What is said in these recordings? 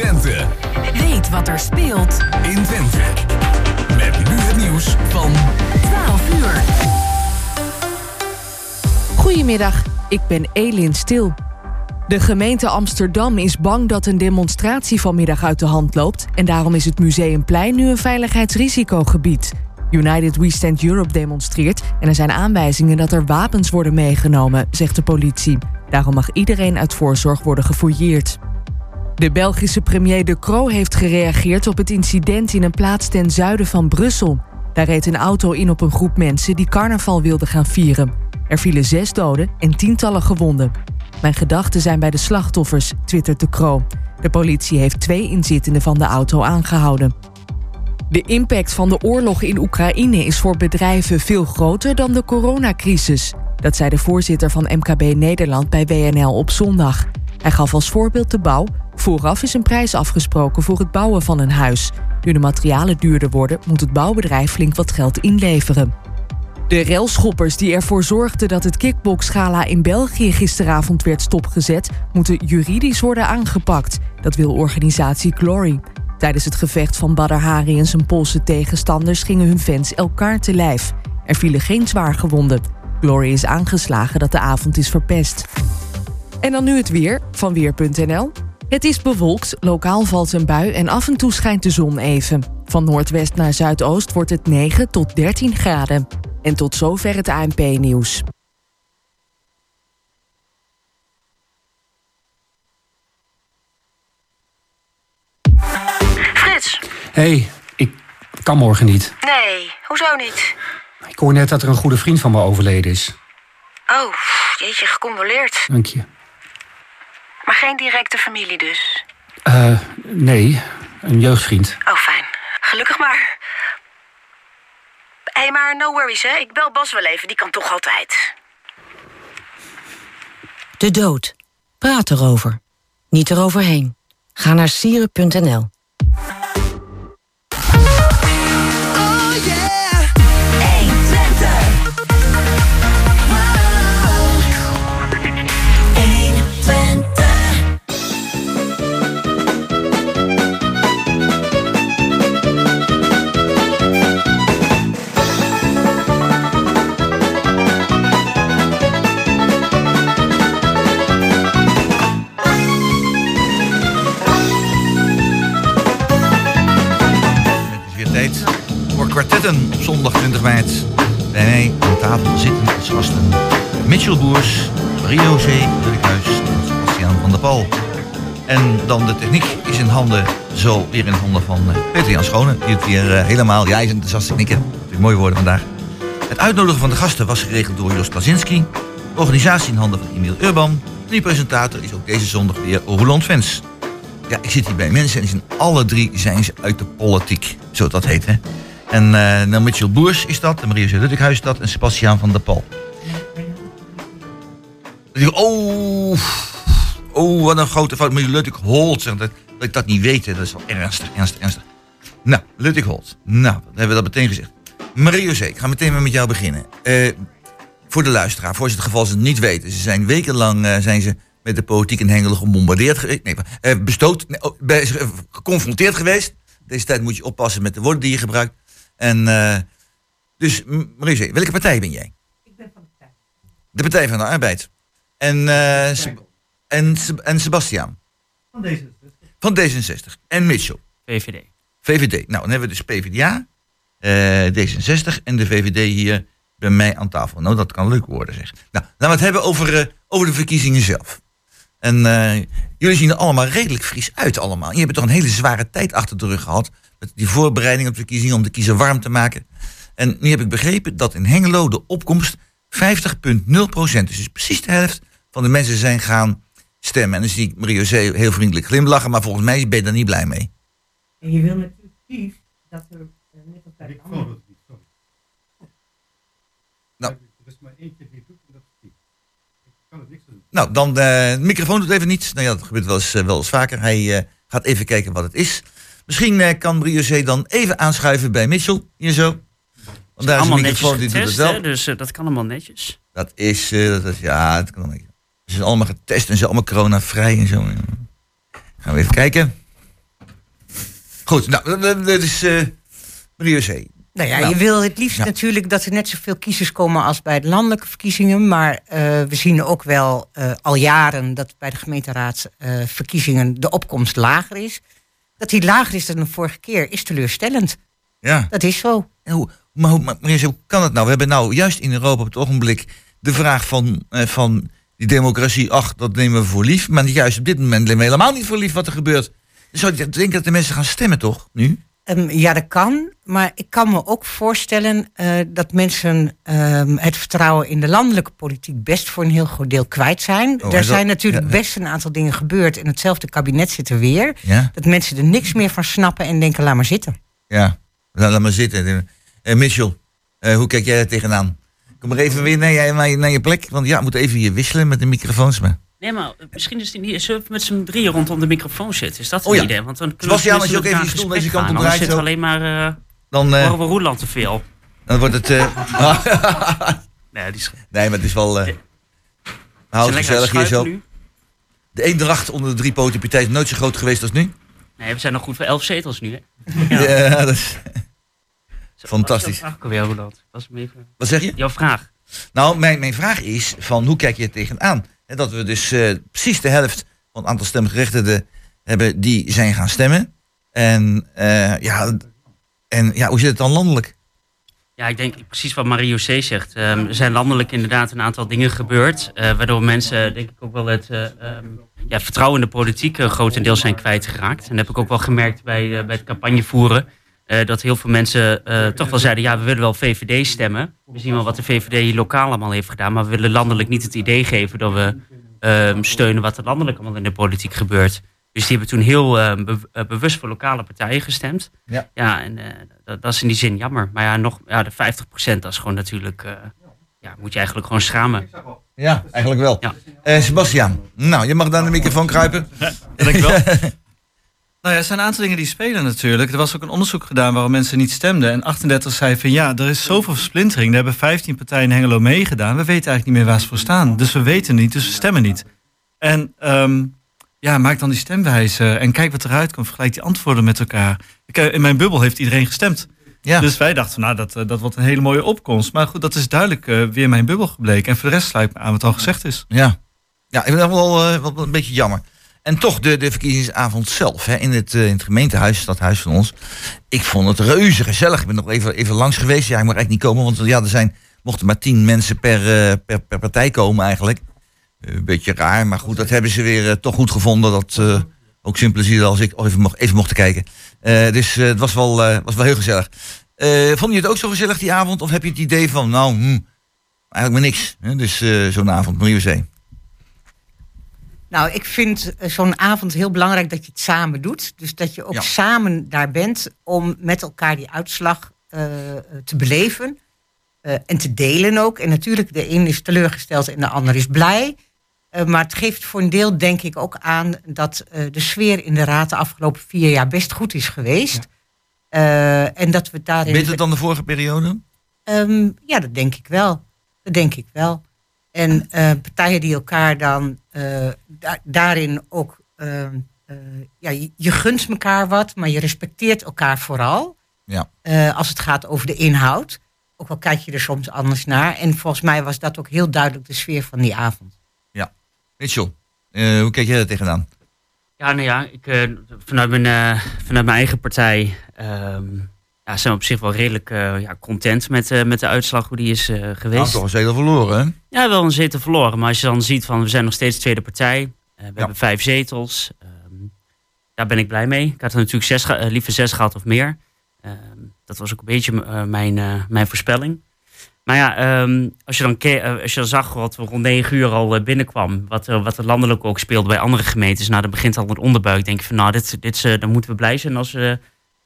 Twente. Weet wat er speelt in Twente. Met nu het nieuws van 12 uur. Goedemiddag, ik ben Elin Stil. De gemeente Amsterdam is bang dat een demonstratie vanmiddag uit de hand loopt... en daarom is het Museumplein nu een veiligheidsrisicogebied. United We Stand Europe demonstreert en er zijn aanwijzingen dat er wapens worden meegenomen, zegt de politie. Daarom mag iedereen uit voorzorg worden gefouilleerd. De Belgische premier De Croo heeft gereageerd op het incident in een plaats ten zuiden van Brussel. Daar reed een auto in op een groep mensen die carnaval wilden gaan vieren. Er vielen zes doden en tientallen gewonden. Mijn gedachten zijn bij de slachtoffers, twittert De Croo. De politie heeft twee inzittenden van de auto aangehouden. De impact van de oorlog in Oekraïne is voor bedrijven veel groter dan de coronacrisis. Dat zei de voorzitter van MKB Nederland bij WNL op zondag. Hij gaf als voorbeeld de bouw. Vooraf is een prijs afgesproken voor het bouwen van een huis. Nu de materialen duurder worden, moet het bouwbedrijf flink wat geld inleveren. De relschoppers die ervoor zorgden dat het kickboxgala in België gisteravond werd stopgezet, moeten juridisch worden aangepakt. Dat wil organisatie Glory. Tijdens het gevecht van Badr Hari en zijn Poolse tegenstanders gingen hun fans elkaar te lijf. Er vielen geen zwaar gewonden. Glory is aangeslagen dat de avond is verpest. En dan nu het weer van Weer.nl. Het is bewolkt, lokaal valt een bui en af en toe schijnt de zon even. Van noordwest naar zuidoost wordt het 9 tot 13 graden. En tot zover het ANP-nieuws. Frits. hey, ik kan morgen niet. Nee, hoezo niet? Ik hoor net dat er een goede vriend van me overleden is. Oh, jeetje, gecondoleerd. Dank je. Maar geen directe familie dus. Eh, nee, een jeugdvriend. Oh, fijn. Gelukkig maar. Hé, hey, maar no worries, hè. Ik bel Bas wel even, die kan toch altijd. De dood. Praat erover. Niet eroverheen. Ga naar sieren.nl. kwartetten zondag 20 maart. Bij mij aan tafel zitten als gasten Mitchell Boers, Rio C. Huis en Sebastiaan van der Pal. En dan de techniek is in handen, zo weer in handen van uh, Peter Jan Schone. Die het weer uh, helemaal, ja, hij is enthousiast mooi worden vandaag. Het uitnodigen van de gasten was geregeld door Jos Klasinski. De organisatie in handen van Emiel Urban. En die presentator is ook deze zondag weer Roland Vens. Ja, ik zit hier bij mensen en alle drie zijn ze uit de politiek. Zo dat heet, hè. En uh, nou Mitchell Boers is dat, en Maria Luttighuis is dat, en Sebastiaan van der Pal. Oh, oh, wat een grote fout. Maria Luttig Holt, dat, dat ik dat niet weet, dat is wel ernstig, ernstig, ernstig. Nou, Luttig Holt. Nou, dan hebben we dat meteen gezegd. Marie José, ik ga meteen met jou beginnen. Uh, voor de luisteraar, voor het geval ze het niet weten. Ze zijn wekenlang uh, zijn ze met de politiek in Hengelen gebombardeerd. Nee, bestoot, oh, geconfronteerd geweest. Deze tijd moet je oppassen met de woorden die je gebruikt. En uh, dus, Marie, welke partij ben jij? Ik ben van de Partij. De Partij van de Arbeid. En, uh, en, en Sebastiaan? Van D66. Van D66. En Mitchell? VVD. VVD. Nou, dan hebben we dus PvdA, uh, D66 en de VVD hier bij mij aan tafel. Nou, dat kan leuk worden, zeg. Nou, laten we het hebben over, uh, over de verkiezingen zelf. En uh, jullie zien er allemaal redelijk fris uit allemaal. Je hebt toch een hele zware tijd achter de rug gehad met die voorbereiding op de verkiezingen om de kiezer warm te maken. En nu heb ik begrepen dat in Hengelo de opkomst 50,0% is. Dus precies de helft van de mensen zijn gaan stemmen. En dan zie ik Zee heel vriendelijk glimlachen, maar volgens mij ben je daar niet blij mee. En je wil natuurlijk liefst dat er uh, net op tijd andere... Nou. Er is maar één keer die doet en dat is die. Ik kan het niks doen. Nou, dan uh, de microfoon doet even niet. Nou ja, dat gebeurt wel eens, uh, wel eens vaker. Hij uh, gaat even kijken wat het is. Misschien uh, kan Briocé dan even aanschuiven bij Mitchell, hier zo. Want daar is een microfoon die doet het wel. Dus uh, dat kan allemaal netjes. Dat is, uh, dat is ja, dat kan netjes. Ze zijn allemaal getest en ze zijn allemaal corona-vrij en zo. Gaan we even kijken. Goed, nou, dat is uh. Nou ja, je wil het liefst natuurlijk dat er net zoveel kiezers komen als bij de landelijke verkiezingen. Maar uh, we zien ook wel uh, al jaren dat bij de gemeenteraadsverkiezingen de opkomst lager is. Dat die lager is dan de vorige keer is teleurstellend. Ja. Dat is zo. En hoe, maar, hoe, maar hoe kan het nou? We hebben nou juist in Europa op het ogenblik de vraag van, uh, van die democratie. Ach, dat nemen we voor lief. Maar juist op dit moment nemen we helemaal niet voor lief wat er gebeurt. Dus ik denk dat de mensen gaan stemmen, toch? Nu? Um, ja, dat kan. Maar ik kan me ook voorstellen uh, dat mensen um, het vertrouwen in de landelijke politiek best voor een heel groot deel kwijt zijn. Oh, er zijn natuurlijk ja, best een aantal dingen gebeurd en hetzelfde kabinet zit er weer. Ja? Dat mensen er niks meer van snappen en denken, laat maar zitten. Ja, laat, laat maar zitten. Uh, Mitchell, uh, hoe kijk jij er tegenaan? Kom maar even weer naar je, naar je, naar je plek, want ja, we moeten even hier wisselen met de microfoons. Maar. Nee, maar misschien is het niet. Met z'n drieën rondom de microfoon zitten? Is dat een oh, ja. idee? Want dan kunnen Sebastian, als je ook even je stoel deze kant op draait. zitten alleen maar. Uh, dan uh, horen we Roeland te veel. Dan wordt het. Uh, nee, die is... nee, maar het is wel. Uh, Houd het gezellig hier zo. Nu? De eendracht onder de drie poten partij is nooit zo groot geweest als nu. Nee, we zijn nog goed voor elf zetels nu. Hè? Ja, ja dat is. Fantastisch. Weer, Roeland? Was even... Wat zeg je? Jouw vraag. Nou, mijn, mijn vraag is: van hoe kijk je er tegenaan? Dat we dus uh, precies de helft van het aantal stemgerechtigden hebben die zijn gaan stemmen. En, uh, ja, en ja, hoe zit het dan landelijk? Ja, ik denk precies wat Mario C. zegt. Um, er zijn landelijk inderdaad een aantal dingen gebeurd. Uh, waardoor mensen, denk ik, ook wel het um, ja, vertrouwen in de politiek grotendeels zijn kwijtgeraakt. En dat heb ik ook wel gemerkt bij, bij het campagnevoeren. Uh, dat heel veel mensen uh, toch wel zeiden: ja, we willen wel VVD stemmen. We zien wel wat de VVD hier lokaal allemaal heeft gedaan. Maar we willen landelijk niet het idee geven dat we uh, steunen wat er landelijk allemaal in de politiek gebeurt. Dus die hebben toen heel be bewust voor lokale partijen gestemd. Ja, ja en dat, dat, is in die zin jammer. Maar ja, nog, ja de 50% dat is gewoon natuurlijk. ja, moet je eigenlijk gewoon schamen. Ja, eigenlijk wel. Ja. Sebastian, nou, je mag dan de microfoon kruipen. Ja, dankjewel. Nou ja, er zijn een aantal dingen die spelen natuurlijk. Er was ook een onderzoek gedaan waarom mensen niet stemden. En 38 zei van ja, er is zoveel versplintering. Er hebben 15 partijen in Hengelo meegedaan. We weten eigenlijk niet meer waar ze voor staan. Dus we weten niet, dus we stemmen niet. En um, ja, maak dan die stemwijze en kijk wat eruit komt. Vergelijk die antwoorden met elkaar. Ik, in mijn bubbel heeft iedereen gestemd. Ja. Dus wij dachten, nou, dat, dat wordt een hele mooie opkomst. Maar goed, dat is duidelijk uh, weer mijn bubbel gebleken. En voor de rest sluit me aan wat al gezegd is. Ja, ja ik vind dat wel, uh, wel een beetje jammer. En toch de, de verkiezingsavond zelf hè, in, het, uh, in het gemeentehuis, stadhuis van ons. Ik vond het reuze gezellig. Ik ben nog even, even langs geweest. Ja, ik mag echt niet komen, want ja, er zijn, mochten maar tien mensen per, uh, per, partij komen eigenlijk. Uh, een beetje raar, maar goed, dat hebben ze weer toch goed gevonden. Dat ook simpel als ik even, mocht, even mocht kijken. dus het was wel, was wel heel gezellig. vond je het ook zo gezellig die avond? Of heb je het idee van, nou, hmm, eigenlijk maar niks. Hè? Dus zo'n avond, Marie Zee. Nou, ik vind zo'n avond heel belangrijk dat je het samen doet. Dus dat je ook ja. samen daar bent om met elkaar die uitslag uh, te beleven. Uh, en te delen ook. En natuurlijk, de een is teleurgesteld en de ander is blij. Uh, maar het geeft voor een deel, denk ik, ook aan dat de sfeer in de raad de afgelopen vier jaar best goed is geweest. Ja. en dat we daarin. Beter dan de vorige periode? Um, ja, dat denk ik wel. Dat denk ik wel. En uh, partijen die elkaar dan uh, da daarin ook. Uh, ja, je, je, gunt elkaar wat, maar je respecteert elkaar vooral. Ja. als het gaat over de inhoud. Ook al kijk je er soms anders naar. En volgens mij was dat ook heel duidelijk de sfeer van die avond. Ja. Mitchell, hoe kijk jij er tegenaan? Ja, nou ja, ik, vanuit, mijn, vanuit mijn eigen partij. Um, ja, zijn we op zich wel redelijk uh, ja, content met, uh, met de uitslag hoe die is uh, geweest. Nou, toch een zetel verloren, hè? Ja, wel een zetel verloren. Maar als je dan ziet van we zijn nog steeds tweede partij. we ja. hebben vijf zetels. Um, daar ben ik blij mee. Ik had er natuurlijk zes, liever zes gehad of meer. Um, dat was ook een beetje mijn, mijn voorspelling. Maar ja, um, als, je dan als je dan zag wat rond negen uur al binnenkwam, wat, wat er landelijk ook speelde bij andere gemeentes, nou, dan begint al een onderbuik. Denk je van, nou, dit, dit, dan moeten we blij zijn als we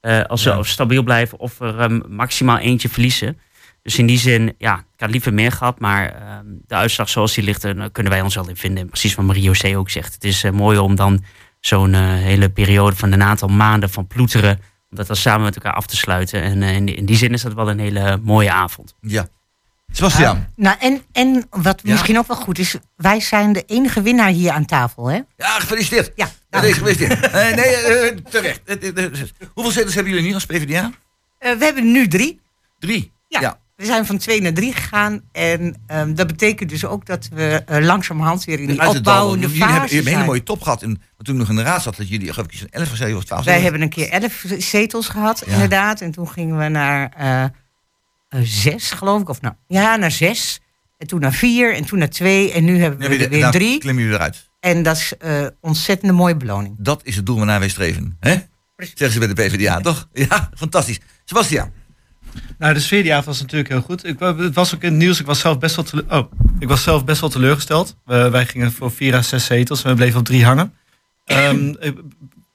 uh, als ze ja. stabiel blijven of er um, maximaal eentje verliezen. Dus in die zin, ja, ik had liever meer gehad. Maar um, de uitslag zoals die ligt, daar kunnen wij ons wel in vinden. Precies wat Mario C. ook zegt. Het is uh, mooi om dan zo'n uh, hele periode van een aantal maanden van ploeteren... om dat dan samen met elkaar af te sluiten. En in, in, die zin is dat wel een hele mooie avond. Ja. Sebastian. Uh, nou, en, en wat ja. misschien ook wel goed is... wij zijn de enige winnaar hier aan tafel, hè? Ja, gefeliciteerd. Ja, Ja. Nee, nee uh, terecht. Hoeveel zetels hebben jullie nu als PvdA? Uh, we hebben nu drie. Drie? Ja. ja. We zijn van twee naar drie gegaan. En um, dat betekent dus ook dat we uh, langzamerhand weer in die opbouwende fase Jullie hebben een hele mooie top gehad. In, toen nog in de raad zat, dat jullie geloof ik 11 zetels of 12 Wij hebben een keer elf zetels gehad, ja. inderdaad. En toen gingen we naar uh, zes, geloof ik. Of nou, ja, naar zes. En toen naar vier. En toen naar twee. En nu hebben we ja, weer, drie. klimmen jullie eruit. En dat is uh, ontzettend een mooie beloning. Dat is het doel waarnaar wij streven. Hè? Zeggen ze bij de PvdA, toch? Ja, fantastisch. Sebastian. Nou, de sfeer die avond was natuurlijk heel goed. Ik, het was ook in het nieuws. Ik was zelf best wel, tele oh, ik was zelf best wel teleurgesteld. Uh, wij gingen voor vier à zes zetels en we bleven op drie hangen. Um, ik,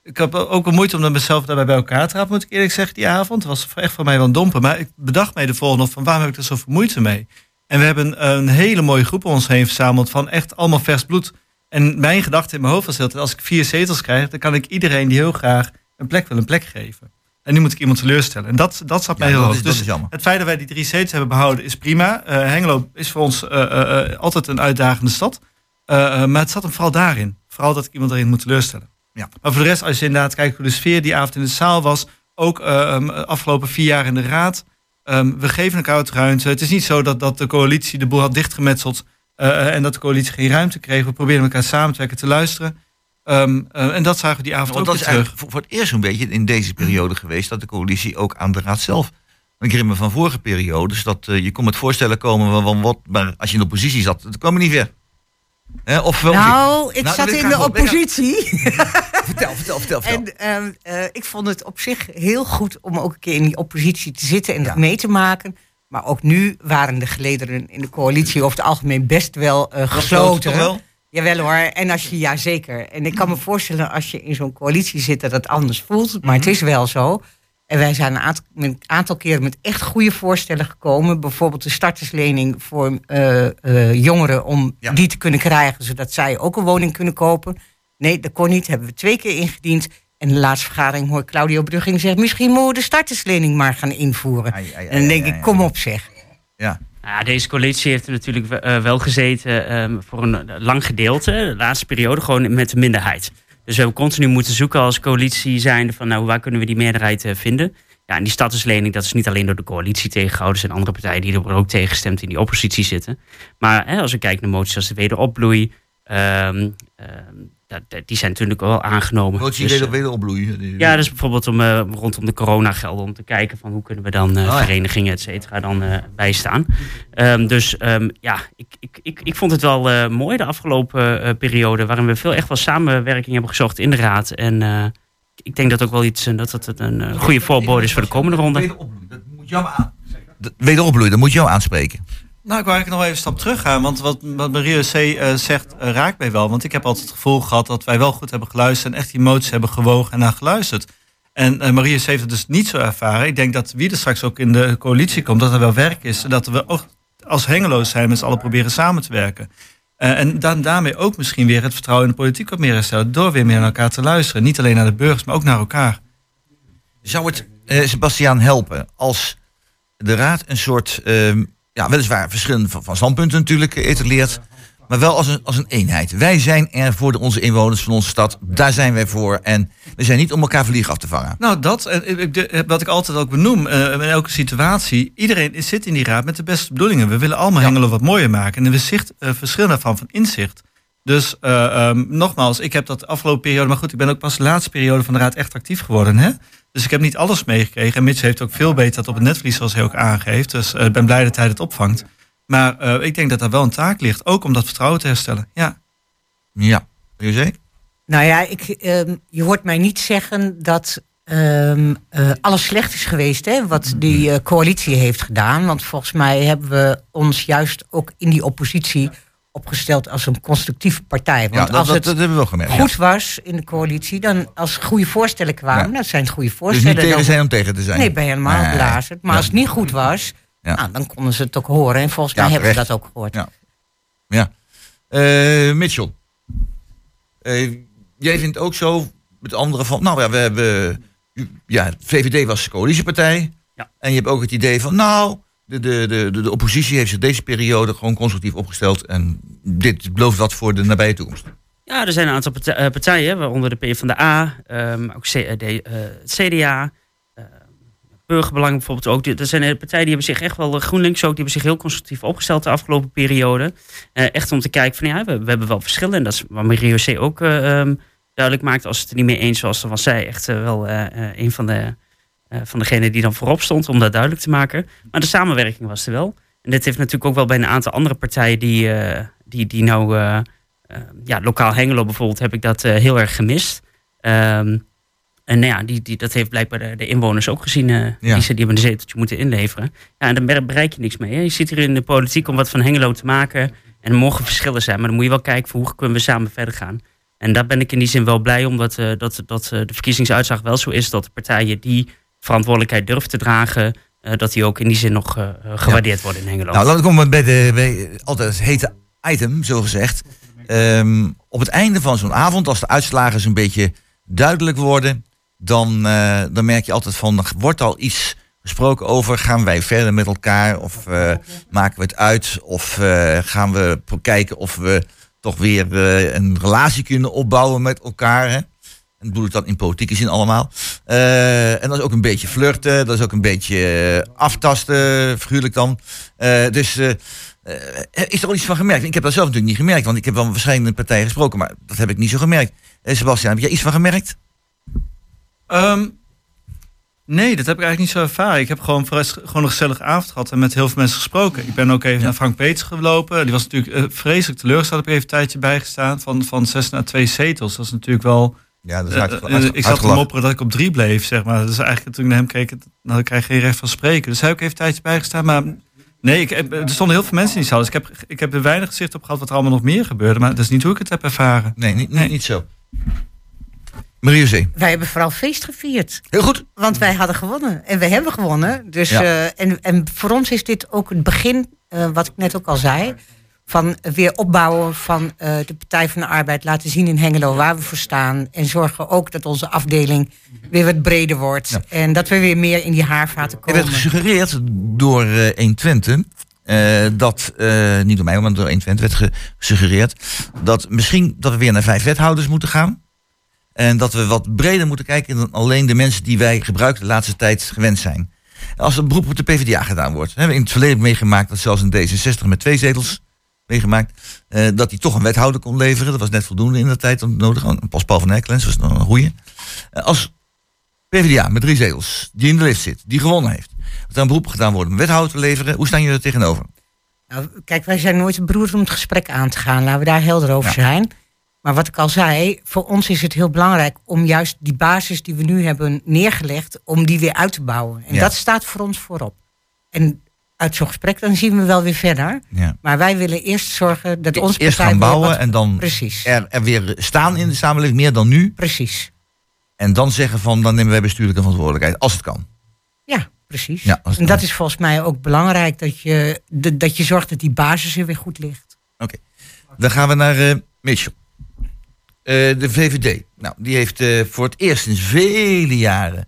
ik heb ook wel moeite om mezelf daarbij bij elkaar te rapen, moet ik eerlijk zeggen, die avond. Het was echt voor mij wel een domper. Maar ik bedacht mij de volgende van waarom heb ik er zoveel moeite mee? En we hebben een hele mooie groep om ons heen verzameld van echt allemaal vers bloed. En mijn gedachte in mijn hoofd was altijd, als ik vier zetels krijg, dan kan ik iedereen die heel graag een plek wil, een plek geven. En nu moet ik iemand teleurstellen. En dat, dat zat mij heel hoog. Dus het feit dat wij die drie zetels hebben behouden is prima. Uh, Hengelo is voor ons uh, uh, altijd een uitdagende stad. maar het zat hem vooral daarin. Vooral dat ik iemand erin moet teleurstellen. Ja. Maar voor de rest, als je inderdaad kijkt hoe de sfeer die avond in de zaal was. Ook um, afgelopen vier jaar in de raad. Um, we geven elkaar het ruimte. Het is niet zo dat, dat de coalitie de boel had dichtgemetseld. En dat de coalitie geen ruimte kreeg. We proberen elkaar samen te werken, te luisteren. Um, uh, en dat zagen we die avond ja, ook dat is terug. Voor, voor, het eerst een beetje in deze periode geweest dat de coalitie ook aan de raad zelf. Ik herinner me van vorige periodes dat uh, je kon met voorstellen komen van wat, maar als je in de oppositie zat, dan kwam je niet ver. He, of wel, nou, ik nou, zat in de oppositie. vertel, vertel, vertel. vertel. En uh, ik vond het op zich heel goed om ook een keer in die oppositie te zitten en dat mee te maken. Maar ook nu waren de gelederen in de coalitie over het algemeen best wel gesloten. Toch wel? Jawel hoor, en als je, ja zeker. En ik kan me voorstellen als je in zo'n coalitie zit dat het anders voelt. Maar het is wel zo. En wij zijn een aantal, een aantal keren met echt goede voorstellen gekomen. Bijvoorbeeld de starterslening voor uh, uh, jongeren om die te kunnen krijgen. Zodat zij ook een woning kunnen kopen. Nee, dat kon niet. Hebben we twee keer ingediend. En de laatste vergadering hoor Claudio Brugging zeggen... misschien moeten we de starterslening maar gaan invoeren. en dan denk ik, kom op zeg. Ja. Nou, deze coalitie heeft er natuurlijk uh, wel gezeten um, voor een lang gedeelte, de laatste periode, gewoon met de minderheid. Dus we hebben continu moeten zoeken als coalitie zijnde van nou, waar kunnen we die meerderheid uh, vinden. Ja, en die statuslening, dat is niet alleen door de coalitie tegengehouden. Er zijn andere partijen die er ook tegengestemd in die oppositie zitten. Maar hè, als we kijken naar moties als de wederopbloei, um, dat, die zijn natuurlijk wel aangenomen. Zie je dus, weer opbloeien? Ja, dus bijvoorbeeld om, uh, rondom de coronagelden. Om te kijken van hoe kunnen we dan uh, verenigingen, et cetera, dan uh, bijstaan. Um, dus um, ja, ik, ik, ik, ik vond het wel mooi de afgelopen periode. Waarin we veel echt wel samenwerking hebben gezocht in de raad. En ik denk dat ook wel iets, dat het een goede voorbode is voor de komende ronde. Wederopbloeien, dat moet jou aan. Wederopbloeien, dat moet jou aanspreken. Nou, ik wil eigenlijk nog even een stap terug gaan. Want wat, wat Marie C. Uh, zegt, uh, raakt mij wel. Want ik heb altijd het gevoel gehad dat wij wel goed hebben geluisterd. En echt die emoties hebben gewogen en naar geluisterd. En uh, Marie C. heeft het dus niet zo ervaren. Ik denk dat wie er straks ook in de coalitie komt, dat er wel werk is. Dat we ook als hengeloos zijn met z'n allen proberen samen te werken. en dan daarmee ook misschien weer het vertrouwen in de politiek wat meer herstellen. Door weer meer naar elkaar te luisteren. Niet alleen naar de burgers, maar ook naar elkaar. Zou het, Sebastiaan, helpen als de raad een soort ehm, ja, weliswaar verschillende van, van standpunten natuurlijk etaleert. Maar wel als een, als een eenheid. Wij zijn er voor de, onze inwoners van onze stad. Daar zijn wij voor. En we zijn niet om elkaar vliegen af te vangen. Nou, dat. En wat ik altijd ook benoem. Uh, in elke situatie. Iedereen zit in die raad met de beste bedoelingen. We willen allemaal Hengelo wat mooier maken. En er zicht uh, verschil daarvan van inzicht. Dus uh, um, nogmaals, ik heb dat afgelopen periode. Maar goed, ik ben ook pas de laatste periode van de raad echt actief geworden. Hè? Dus ik heb niet alles meegekregen. En Mitch heeft ook veel beter dat op het netvlies, zoals hij ook aangeeft. Dus uh, ik ben blij dat hij het opvangt. Maar uh, ik denk dat daar wel een taak ligt. Ook om dat vertrouwen te herstellen. Ja. Ja. José? Nou ja, ik, um, je hoort mij niet zeggen dat um, uh, alles slecht is geweest. Hè, wat die coalitie heeft gedaan. Want volgens mij hebben we ons juist ook in die oppositie opgesteld als een constructieve partij. Want ja, dat, als het dat, hebben we wel gemerkt, goed was in de coalitie, dan als goede voorstellen kwamen, ja. dat zijn goede voorstellen. Dus niet tegen zijn om tegen te zijn? Nee, ben je helemaal nee. blazen. Maar als het niet goed was, nou, dan konden ze het ook horen. En volgens mij hebben ze dat ook gehoord. Ja. ja. Uh, Mitchell, uh, jij vindt ook zo met anderen van, nou ja, we hebben, ja, VVD was coalitiepartij. Ja. En je hebt ook het idee van, nou, de, de, de, de oppositie heeft zich deze periode gewoon constructief opgesteld. En dit belooft wat voor de nabije toekomst. Ja, er zijn een aantal eh, partijen, waaronder de PvdA, um, ook C- eh, de, eh, CDA, eh, Burgerbelang bijvoorbeeld ook. Er zijn eh, partijen die hebben zich echt wel, GroenLinks ook, die hebben zich heel constructief opgesteld de afgelopen periode. Echt om te kijken van ja, we, we hebben wel verschillen. En dat is wat Mario C. ook eh, ehm, duidelijk maakt. Als het er niet mee eens was, dan was zij echt wel een van de eh, van degene die dan voorop stond, om dat duidelijk te maken. Maar de samenwerking was er wel. En dit heeft natuurlijk ook wel bij een aantal andere partijen die, eh, die, die nou, eh, ja, lokaal Hengelo bijvoorbeeld, heb ik dat heel erg gemist. Ehm, en nou ja, die, die, dat heeft blijkbaar de, de inwoners ook gezien. Ja. die, ze, die hebben een zeteltje moeten inleveren. Ja, en dan be- bereik je niks mee. Hè. Je zit hier in de politiek om wat van Hengelo te maken. En er mogen verschillen zijn. Maar dan moet je wel kijken voor hoe kunnen we samen verder gaan. En daar ben ik in die zin wel blij om dat, dat, dat de verkiezingsuitslag wel zo is dat de partijen die verantwoordelijkheid durven te dragen, eh, dat die ook in die zin nog eh, eh, gewaardeerd worden in Hengelo. Nou, laten we komen bij, de, bij altijd het hete item, zo gezegd. Ehm, op het einde van zo'n avond, als de uitslagen zo'n beetje duidelijk worden, dan, dan merk je altijd van, er wordt al iets gesproken over, gaan wij verder met elkaar of maken we het uit of gaan we kijken of we toch weer een relatie kunnen opbouwen met elkaar. Hè? En bedoel ik dat in politieke zin allemaal. Eh, en dat is ook een beetje flirten, dat is ook een beetje eh, aftasten, figuurlijk dan. Eh, dus is er al iets van gemerkt? Ik heb dat zelf natuurlijk niet gemerkt, want ik heb wel met verschillende partijen gesproken, maar dat heb ik niet zo gemerkt. Sebastian, heb jij iets van gemerkt? Ehm, nee, dat heb ik eigenlijk niet zo ervaren. Ik heb gewoon, gewoon een gezellige avond gehad en met heel veel mensen gesproken. Ik ben ook even naar Frank Peters gelopen. Die was natuurlijk vreselijk teleurgesteld. Heb ik even een tijdje bijgestaan. Van, van zes naar twee zetels. Dat is natuurlijk wel... Ja, dat is uit- ik zat te mopperen dat ik op drie bleef, zeg maar. Dus eigenlijk toen ik naar hem keek, had ik eigenlijk geen recht van spreken. Dus hij heb ik even een tijdje bijgestaan. Maar nee, ik, heb- er stonden heel veel mensen in die zaal. Dus ik heb, ik heb er weinig gezicht op gehad wat er allemaal nog meer gebeurde. Maar dat is niet hoe ik het heb ervaren. Nee, niet, niet, niet zo. Marie Zee. Wij hebben vooral feest gevierd. Heel goed. Want wij hadden gewonnen. En we hebben gewonnen. Dus, Ja. eh, en, en voor ons is dit ook het begin, eh, wat ik net ook al zei. Van weer opbouwen van eh, de Partij van de Arbeid. Laten zien in Hengelo waar we voor staan. En zorgen ook dat onze afdeling weer wat breder wordt. En dat we weer meer in die haarvaten Er komen. werd gesuggereerd door eh 120, eh, dat, niet door mij, maar door 120 werd gesuggereerd, dat misschien dat we weer naar vijf wethouders moeten gaan. En dat we wat breder moeten kijken dan alleen de mensen die wij gebruiken de laatste tijd gewend zijn. Als een beroep op de PvdA gedaan wordt. Hebben we in het verleden meegemaakt, dat zelfs een D66 met twee zetels meegemaakt, eh, dat hij toch een wethouder kon leveren. Dat was net voldoende in de tijd nodig. Een pas Paul van Herkelens was nog een goeie. Eh, als PvdA met drie zetels, die in de lift zit, die gewonnen heeft. Dat er een beroep gedaan wordt om wethouder te leveren. Hoe staan jullie er tegenover? Nou, kijk, wij zijn nooit broers om het gesprek aan te gaan. Laten we daar helder over Ja. zijn. Maar wat ik al zei, voor ons is het heel belangrijk om juist die basis die we nu hebben neergelegd, om die weer uit te bouwen. En Ja. dat staat voor ons voorop. En uit zo'n gesprek dan zien we wel weer verder. Ja. Maar wij willen eerst zorgen dat onze Eerst gaan bouwen wat- en dan Precies. er, er weer staan in de samenleving, meer dan nu. Precies. En dan zeggen van, dan nemen wij bestuurlijke verantwoordelijkheid, als het kan. Ja, precies. Ja, en dat is volgens mij ook belangrijk, dat je, de- dat je zorgt dat die basis er weer goed ligt. Dan gaan we naar Mitchell. Eh, de VVD. Nou, die heeft eh, voor het eerst sinds vele jaren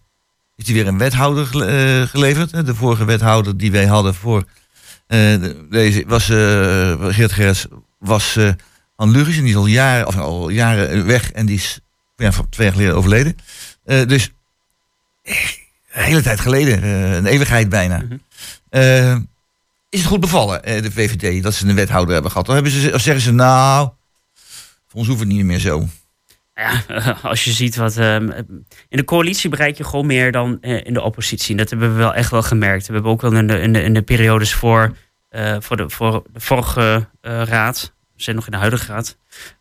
is die weer een wethouder eh, geleverd. De vorige wethouder die wij hadden voor eh, de- deze was eh Geert Gerrits was Lugis en die is al jaren, of al jaren weg en die is ja, van twee jaar geleden overleden. Dus een hele tijd geleden, een eeuwigheid bijna. Eh, is het goed bevallen, de VVD, dat ze een wethouder hebben gehad? Of, hebben ze, of zeggen ze, nou, voor ons hoeft het niet meer zo. Ja, als je ziet wat. ehm, in de coalitie bereik je gewoon meer dan eh, in de oppositie. Dat hebben we wel echt wel gemerkt. We hebben ook wel in de, in de, in de periodes voor, eh, voor, de, voor de vorige eh, raad. We zijn nog in de huidige raad.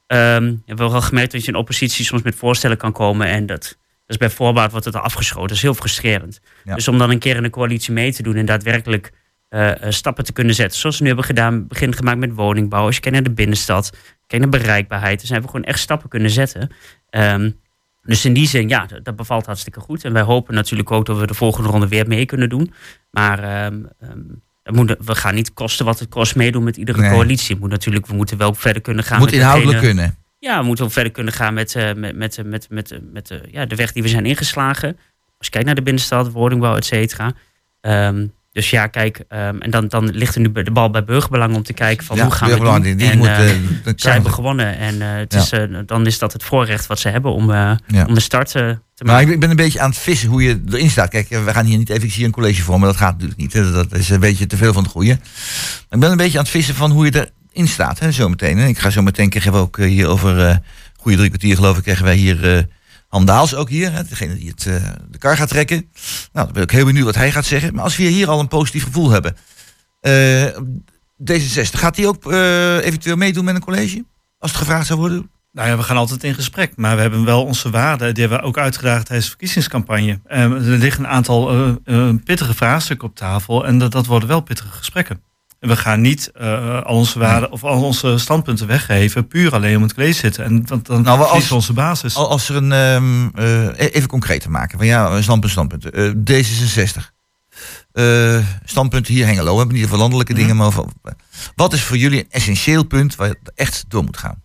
ehm, hebben we wel gemerkt dat je in oppositie soms met voorstellen kan komen. En dat, dat is bij voorbaat wordt het afgeschoten. Dat is heel frustrerend. Ja. Dus om dan een keer in de coalitie mee te doen en daadwerkelijk stappen te kunnen zetten. Zoals we nu hebben gedaan, begin gemaakt met woningbouw. Als je kijkt naar de binnenstad, kijk naar bereikbaarheid. Dus hebben we gewoon echt stappen kunnen zetten. Ehm, dus in die zin, ja, dat, dat bevalt hartstikke goed. En wij hopen natuurlijk ook dat we de volgende ronde weer mee kunnen doen. Maar dat moet, we gaan niet kosten wat het kost meedoen met iedere Nee. coalitie. Moet natuurlijk, we moeten wel verder kunnen gaan. Moet met inhoudelijk datgene- kunnen. ja, we moeten ook verder kunnen gaan met, eh, met, met, met, met, met, eh, ja, de weg die we zijn ingeslagen. Als je kijkt naar de binnenstad, woningbouw, et cetera. Ehm, dus ja, kijk, ehm, en dan, dan ligt er nu de bal bij Burgerbelang om te kijken van Ja, hoe gaan we doen. die- die en, moet, de zij hebben gewonnen en eh, het Ja. is, dan is dat het voorrecht wat ze hebben om, Ja. om de start te Maar maken. ik, ik ben een beetje aan het vissen hoe je erin staat. Kijk, we gaan hier niet even, ik zie een college voor, maar dat gaat natuurlijk niet. hè. Dat is een beetje te veel van het goede. Ik ben een beetje aan het vissen van hoe je erin staat, hè, zometeen. Ik ga zo meteen, krijgen we ook hier over goede drie kwartier geloof ik, krijgen wij hier eh Han Daals ook hier. Hè, degene die het, eh, de kar gaat trekken. Nou, dan ben ik heel benieuwd wat hij gaat zeggen. Maar als we hier al een positief gevoel hebben. eh, D66, gaat hij ook eh, eventueel meedoen met een college? Als het gevraagd zou worden? Nou ja, we gaan altijd in gesprek. Maar we hebben wel onze waarden. Die hebben we ook uitgedragen tijdens de verkiezingscampagne. Er liggen een aantal pittige vraagstukken op tafel. En dat, dat worden wel pittige gesprekken. En we gaan niet eh, al onze waarden of al onze standpunten weggeven. Puur alleen om het college zitten. En want dan Nou, als- we onze basis. Al- Als er een, ehm, eh, even concreet te maken. Van ja, standpunt, standpunt. Eh, D66. Eh, standpunten hier Hengelo. We hebben niet over landelijke Mhm. dingen. Maar over, wat is voor jullie een essentieel punt waar het echt door moet gaan?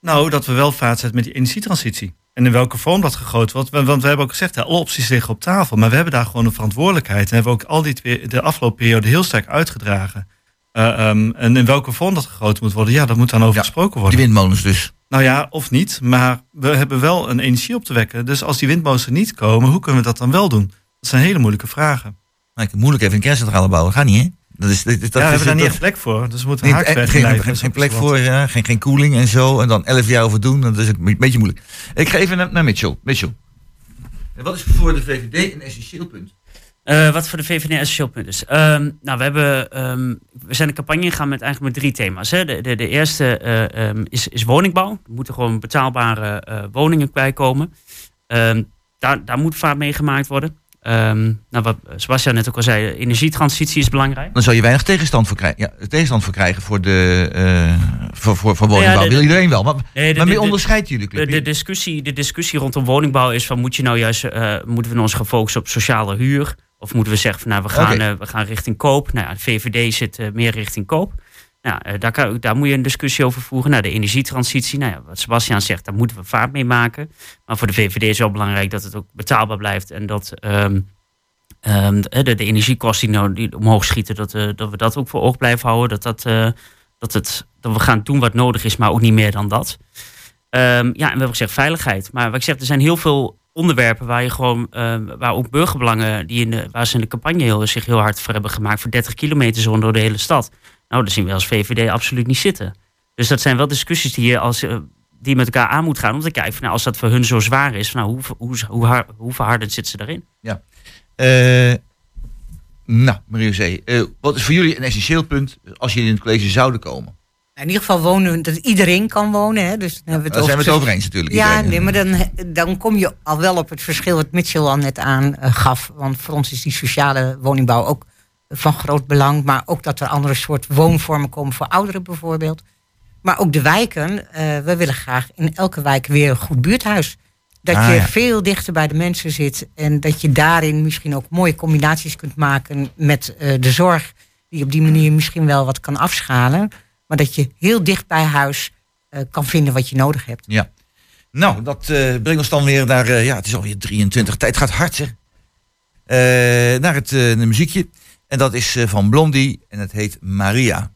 Nou, dat we wel vaart zetten met die energietransitie. En in welke vorm dat gegoten wordt. Want we hebben ook gezegd, alle opties liggen op tafel. Maar we hebben daar gewoon een verantwoordelijkheid. En hebben ook al die de afgelopen periode heel sterk uitgedragen. Eh, ehm, en in welke vorm dat gegoten moet worden, ja, dat moet dan over Ja, gesproken Die worden. windmolens dus. Nou ja, of niet. Maar we hebben wel een energie op te wekken. Dus als die windmolens er niet komen, hoe kunnen we dat dan wel doen? Dat zijn hele moeilijke vragen. Ik moeilijk even een kerncentrale bouwen. Gaat niet, hè? Dat is, dat, dat ja, we is- hebben daar niet echt plek voor. Dus we moeten Nee, haaks eh, geen, geen, geen plek voor, ja, geen, geen koeling en zo. En dan elf jaar over doen, dat is een beetje moeilijk. Ik ga even naar, naar Mitchell. Mitchell. En wat is voor de VVD een essentieel punt? Eh, wat voor de VVD een essentieel punt is. Ehm, nou, we, hebben, ehm, we zijn de campagne ingegaan met eigenlijk met drie thema's. Hè. De, de, de eerste eh, ehm, is, is woningbouw. Er moeten gewoon betaalbare eh, woningen bij komen. Ehm, daar, daar moet vaart mee gemaakt worden. Ehm, nou, wat Sebastian net ook al zei, energietransitie is belangrijk. Dan zou je weinig tegenstand voor krijgen. Ja, tegenstand voor krijgen voor de eh, voor, voor, voor woningbouw. Nou ja, de- Wil iedereen wel. Maar, Nee, de- maar de- wie de- onderscheidt jullie De, club? de, discussie, de discussie rondom woningbouw is van moet je nou juist, eh, moeten we ons gaan focussen op sociale huur? Of moeten we zeggen van nou we gaan, eh, we gaan richting koop? Nou ja, de VVD zit eh, meer richting koop. Nou, eh, daar, daar moet je een discussie over voeren. Nou, de energietransitie, nou ja, wat Sebastian zegt, daar moeten we vaart mee maken. Maar voor de VVD is wel belangrijk dat het ook betaalbaar blijft en dat ehm, ehm, de, de, de energiekosten die, nou, die omhoog schieten, dat, eh, dat we dat ook voor oog blijven houden. Dat, dat, eh, dat, het, dat we gaan doen wat nodig is, maar ook niet meer dan dat. Ehm, ja, en we hebben gezegd veiligheid. Maar wat ik zeg, er zijn heel veel onderwerpen waar je gewoon, waar ook burgerbelangen, die in de, waar ze in de campagne heel, zich heel hard voor hebben gemaakt, voor 30 kilometer zone door de hele stad. Nou, daar zien we als VVD absoluut niet zitten. Dus dat zijn wel discussies die je als eh, die met elkaar aan moet gaan om te kijken, van, nou, als dat voor hun zo zwaar is, van, nou, hoe, hoe, hoe, hard- hoe verhardend zit ze daarin? Eh, nou, Marie-José, eh, wat is voor jullie een essentieel punt als jullie in het college zouden komen? In ieder geval wonen, dat iedereen kan wonen. Hè? Dus dan hebben we het Daar zijn we het over- eens natuurlijk. Ja, iedereen. nee, maar dan, dan kom je al wel op het verschil wat Mitchell al net aan eh, gaf. Want voor ons is die sociale woningbouw ook van groot belang. Maar ook dat er andere soort woonvormen komen voor ouderen bijvoorbeeld. Maar ook de wijken. eh, we willen graag in elke wijk weer een goed buurthuis. Dat Ah, je ja. veel dichter bij de mensen zit. En dat je daarin misschien ook mooie combinaties kunt maken met eh, de zorg. Die op die manier misschien wel wat kan afschalen. Maar dat je heel dicht bij huis eh, kan vinden wat je nodig hebt. Ja. Nou, dat brengt ons dan weer naar, ja, het is alweer 23. Tijd gaat hard, zeg. Naar het muziekje. En dat is eh, van Blondie en het heet Maria.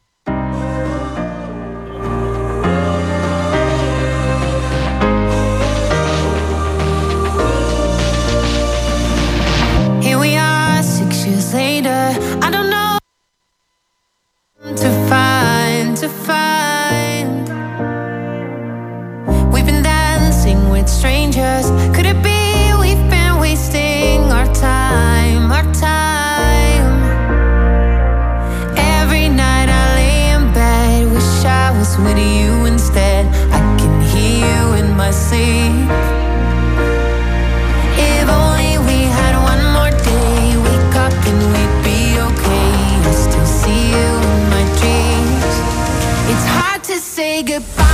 Here we are, six If only we had one more day, wake up and we'd be okay. I still see you in my dreams. It's hard to say goodbye.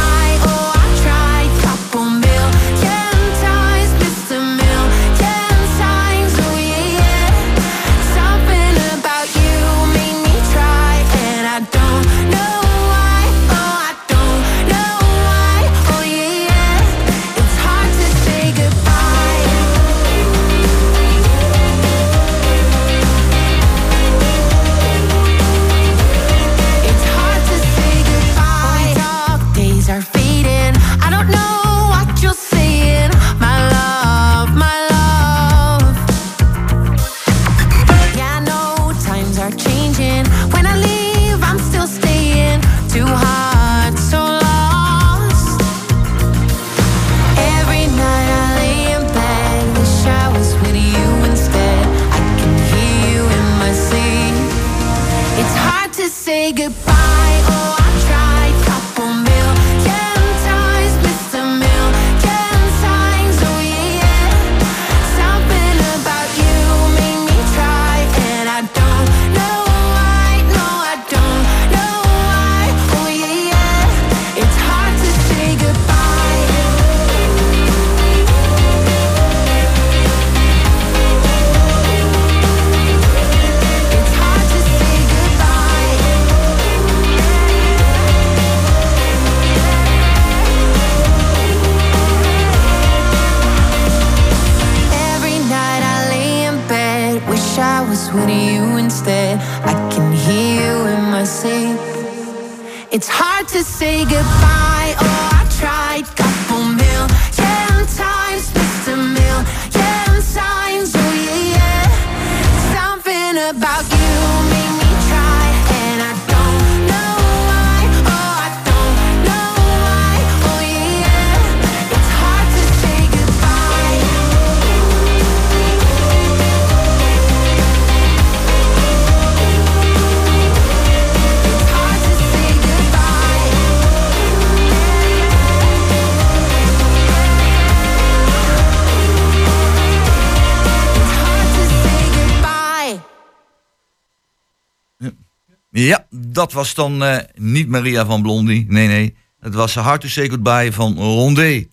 Ja, dat was dan eh, niet Maria van Blondie. Nee, nee. Het was Hard to Say Goodbye van Rondé.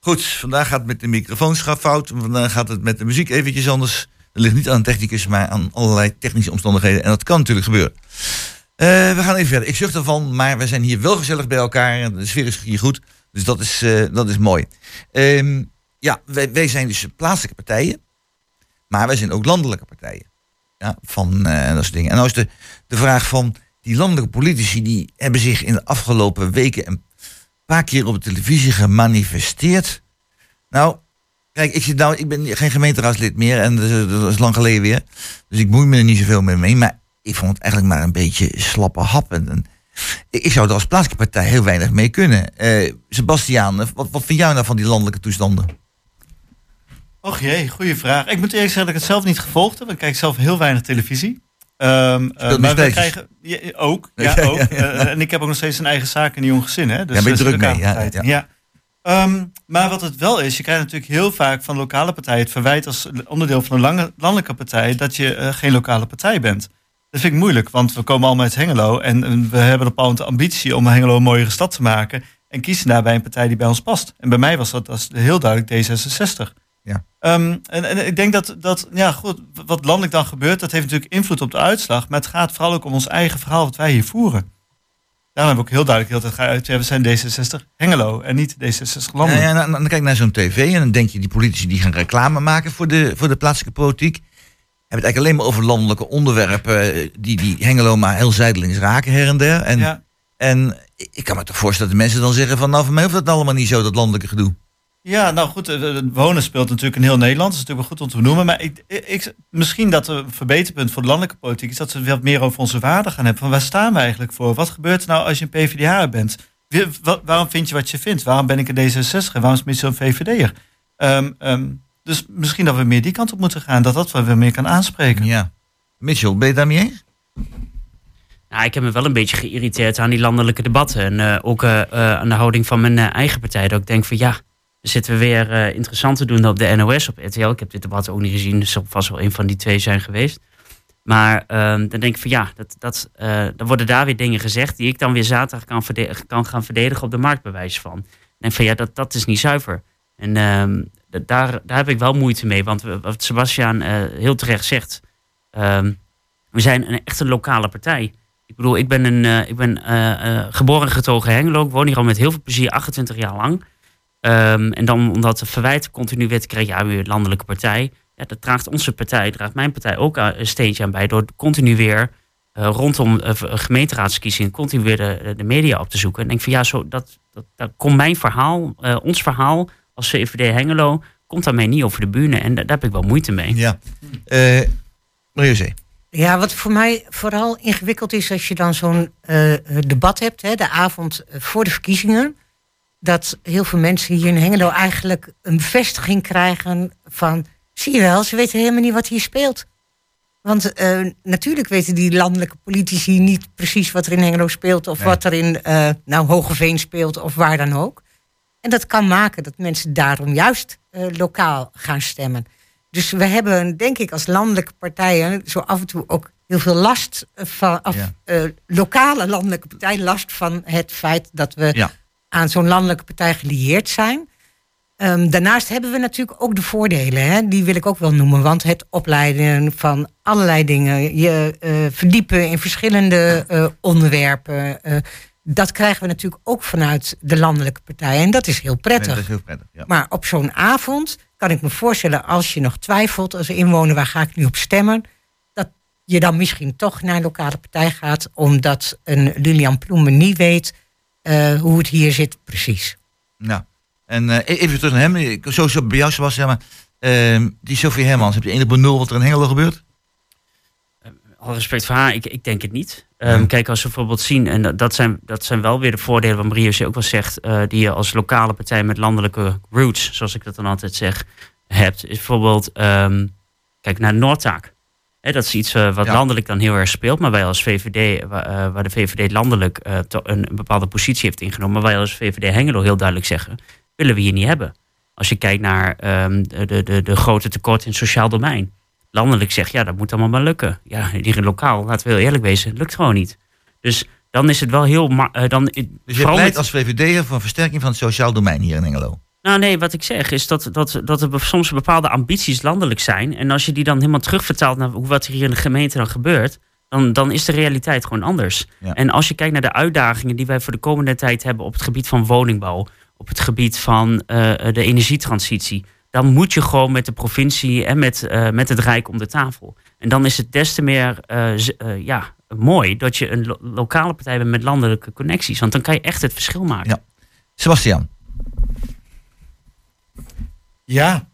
Goed, vandaag gaat het met de microfoons fout. Vandaag gaat het met de muziek eventjes anders. Dat ligt niet aan de technicus, maar aan allerlei technische omstandigheden. En dat kan natuurlijk gebeuren. Eh, we gaan even verder. Ik zucht ervan, maar we zijn hier wel gezellig bij elkaar. De sfeer is hier goed. Dus dat is, eh, dat is mooi. Ehm, ja, wij, wij zijn dus plaatselijke partijen. Maar wij zijn ook landelijke partijen. Ja, van dat soort dingen. En is de, de vraag van die landelijke politici, die hebben zich in de afgelopen weken een paar keer op de televisie gemanifesteerd. Nou, kijk, ik, zit nou, ik ben geen gemeenteraadslid meer en dat is, lang geleden weer. Dus ik moei me er niet zoveel mee mee. Maar ik vond het eigenlijk maar een beetje slappe hap. En, ik, zou er als plaatselijke partij heel weinig mee kunnen. Eh Sebastiaan, wat, wat vind jij nou van die landelijke toestanden? Och jee, goede vraag. Ik moet eerlijk zeggen dat ik het zelf niet gevolgd heb. Ik kijk zelf heel weinig televisie. Eh, nog maar we krijgen, ja, ook, ja, ook. Eh, en ik heb ook nog steeds een eigen zaak in een jong gezin. Hè? Dus Ja, ben je druk mee, ja. Ehm, maar wat het wel is, je krijgt natuurlijk heel vaak van lokale partijen het verwijt als onderdeel van een lange, landelijke partij dat je eh, geen lokale partij bent. Dat vind ik moeilijk, want we komen allemaal uit Hengelo en, en we hebben een bepaalde ambitie om Hengelo een mooiere stad te maken en kiezen daarbij een partij die bij ons past. En bij mij was dat, dat heel duidelijk D66. Ja. Ehm, en, en ik denk dat, dat ja, goed, wat landelijk dan gebeurt, dat heeft natuurlijk invloed op de uitslag. Maar het gaat vooral ook om ons eigen verhaal wat wij hier voeren. Daarom heb ik ook heel duidelijk heel tijd uit, ja, we zijn D66 Hengelo en niet D66 Ja, landelijk. ja, dan, dan kijk je naar zo'n tv en dan denk je die politici die gaan reclame maken voor de, voor de plaatselijke politiek. Hebben het eigenlijk alleen maar over landelijke onderwerpen eh, die, die Hengelo maar heel zijdelings raken her en der. En, Ja. en ik ik kan me toch voorstellen dat de mensen dan zeggen van nou voor mij hoeft dat allemaal niet zo, dat landelijke gedoe. Ja, nou goed, eh, het wonen speelt natuurlijk in heel Nederland. Dat is natuurlijk wel goed om te benoemen. Maar ik, ik, misschien dat een verbeterpunt voor de landelijke politiek is dat we wat meer over onze waarden gaan hebben. Van waar staan we eigenlijk voor? Wat gebeurt er nou als je een PvdA bent? Waarom vind je wat je vindt? Waarom ben ik een D66? En waarom is het zo'n VVD'er? Ehm, ehm, dus misschien dat we meer die kant op moeten gaan. Dat dat wel weer meer kan aanspreken. Ja. Mitchell, ben je daarmee eens? Nou, ik heb me wel een beetje geïrriteerd aan die landelijke debatten. En eh, ook eh, eh, aan de houding van mijn eh, eigen partij. Dat ik denk van ja, zitten we weer eh, interessant te doen op de NOS, op RTL. Ik heb dit debat ook niet gezien, dus zal vast wel een van die twee zijn geweest. Maar ehm, dan denk ik van ja, dat, dat, eh, dan worden daar weer dingen gezegd die ik dan weer zaterdag kan, kan gaan verdedigen op de markt, bij wijze van. En van ja, dat, dat is niet zuiver. En ehm, daar, daar heb ik wel moeite mee. Want wat Sebastiaan eh, heel terecht zegt, ehm, we zijn een echt een lokale partij. Ik bedoel, ik ben, een, ik ben geboren en getogen Hengelo. Ik woon hier al met heel veel plezier 28 jaar lang. Ehm, en dan omdat de verwijt continu werd gekregen, ja, weer een landelijke partij. Ja, dat draagt onze partij, draagt mijn partij ook aan- een steentje aan bij. Door continu weer eh, rondom eh, v- gemeenteraadsverkiezingen, continu weer de, de media op te zoeken. En ik denk van ja, zo, dat, dat, dat komt mijn verhaal, eh, ons verhaal als VVD Hengelo, komt daarmee niet over de bühne. En daar, daar heb ik wel moeite mee. Ja. Uh, Ja, wat voor mij vooral ingewikkeld is als je dan zo'n eh, debat hebt, hè, de avond eh, voor de verkiezingen. Dat heel veel mensen hier in Hengelo eigenlijk een bevestiging krijgen van, zie je wel, ze weten helemaal niet wat hier speelt. Want eh, natuurlijk weten die landelijke politici niet precies wat er in Hengelo speelt. Of Nee. wat er in eh, nou, Hogeveen speelt of waar dan ook. En dat kan maken dat mensen daarom juist eh, lokaal gaan stemmen. Dus we hebben, denk ik, als landelijke partijen zo af en toe ook heel veel last van, af, Ja. lokale landelijke partij, last van het feit dat we Ja. Aan zo'n landelijke partij gelieerd zijn. Ehm, daarnaast hebben we natuurlijk ook de voordelen, hè? die wil ik ook wel noemen. Want het opleiden van allerlei dingen, je eh, verdiepen in verschillende eh, onderwerpen, eh, dat krijgen we natuurlijk ook vanuit de landelijke partijen. En dat is heel prettig. Dat is heel prettig. Ja. Maar op zo'n avond kan ik me voorstellen, als je nog twijfelt als inwoner, waar ga ik nu op stemmen? je dan misschien toch naar een lokale partij gaat, omdat een Lilian Ploemen niet weet eh, hoe het hier zit precies. Nou, en eh, even terug naar hem. Ik- Zo bij jou, Sebastian. Maar, ehm, die Sophie Hermans, heb je enig benul wat er in Hengelo gebeurt? Al respect voor haar, ik, ik denk het niet. Ehm, Kijk, als we bijvoorbeeld zien, en dat- zijn, dat zijn wel weer de voordelen wat Mario ook wel zegt, eh, die je als lokale partij met landelijke roots, zoals ik dat dan altijd zeg, hebt. Is bijvoorbeeld, ehm, kijk naar Noordtaak. Dat is iets eh, wat Ja. landelijk dan heel erg speelt, maar wij als VVD, wa- eh, waar de VVD landelijk eh, een, een bepaalde positie heeft ingenomen, maar wij als VVD Hengelo heel duidelijk zeggen, willen we hier niet hebben. Als je kijkt naar ehm, de, de, de, grote tekort in het sociaal domein landelijk zegt, ja, dat moet allemaal maar lukken. Ja, hier in lokaal, laten we heel eerlijk wezen, lukt gewoon niet. Dus dan is het wel heel... eh, dan, Dus je pleit als VVD'er voor versterking van het sociaal domein hier in Hengelo. Nou nee, wat ik zeg is dat, dat, dat er soms bepaalde ambities landelijk zijn. En als je die dan helemaal terugvertaalt naar hoe- wat er hier in de gemeente dan gebeurt... dan, dan is de realiteit gewoon anders. Ja. En als je kijkt naar de uitdagingen die wij voor de komende tijd hebben... op het gebied van woningbouw, op het gebied van eh, de energietransitie... dan moet je gewoon met de provincie en met, eh, met het Rijk om de tafel. En dan is het des te meer eh, ja, mooi dat je een lo- lokale partij bent met landelijke connecties. Want dan kan je echt het verschil maken. Ja. Sebastian. Ja,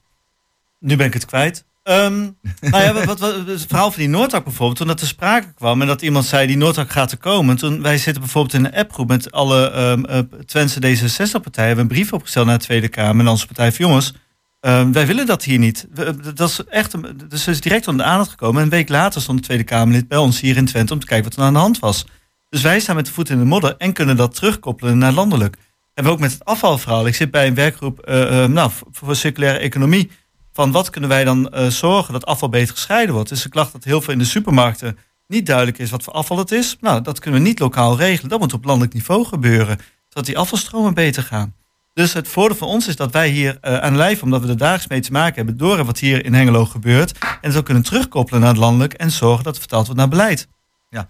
nu ben ik het kwijt. Ehm, nou ja, wat, het verhaal van die Noordtak bijvoorbeeld, toen dat ter sprake kwam en dat iemand zei die Noordtak gaat er komen. Toen wij zitten bijvoorbeeld in een appgroep met alle ehm eh, Twentse D66-partijen, hebben een brief opgesteld naar de Tweede Kamer en onze Partij voor Jongens. ehm, wij willen dat hier niet. We- dat is echt, een- dus is direct onder de aandacht gekomen. En een week later stond de Tweede Kamerlid bij ons hier in Twente om te kijken wat er aan de hand was. Dus wij staan met de voet in de modder en kunnen dat terugkoppelen naar landelijk. En we ook met het afvalverhaal. Ik zit bij een werkgroep eh, eh, nou, voor, circulaire economie. Van wat kunnen wij dan eh, zorgen dat afval beter gescheiden wordt? Dus ik klacht dat heel veel in de supermarkten niet duidelijk is wat voor afval het is. Nou, dat kunnen we niet lokaal regelen. Dat moet op landelijk niveau gebeuren. Zodat die afvalstromen beter gaan. Dus het voordeel van ons is dat wij hier aan lijf, omdat we er dagelijks mee te maken hebben, door wat hier in Hengelo gebeurt. En zo kunnen terugkoppelen naar het landelijk en zorgen dat het vertaald wordt naar beleid. Ja,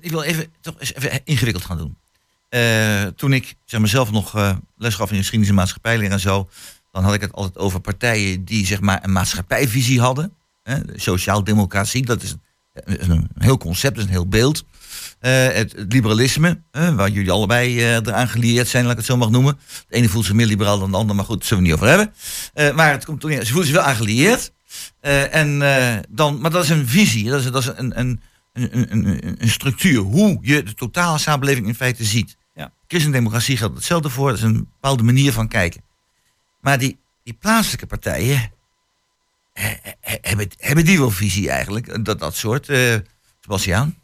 ik wil even, toch eens even ingewikkeld gaan doen. Eh, toen ik zeg maar, zelf nog eh, les gaf in geschiedenis en maatschappijleer en zo, dan had ik het altijd over partijen die zeg maar, een maatschappijvisie hadden. Hè, de Sociaal-democratie, dat is een, is een heel concept, dat is een heel beeld. Eh, het, liberalisme, waar jullie allebei eh, eraan gelieerd zijn, laat ik het zo mag noemen. De ene voelt zich meer liberaal dan de ander, maar goed, daar zullen we niet over hebben. Eh, maar het komt ze voelen zich wel aangelieerd. Eh, en, eh, dan, maar dat is een visie, dat is, dat is een, een, een, een, een structuur, hoe je de totale samenleving in feite ziet. Ja. Christendemocratie geldt hetzelfde voor, dat is een bepaalde manier van kijken. Maar die, die plaatselijke partijen, eh, eh, hebben, hebben die wel visie eigenlijk, dat, dat soort, eh Sebastiaan?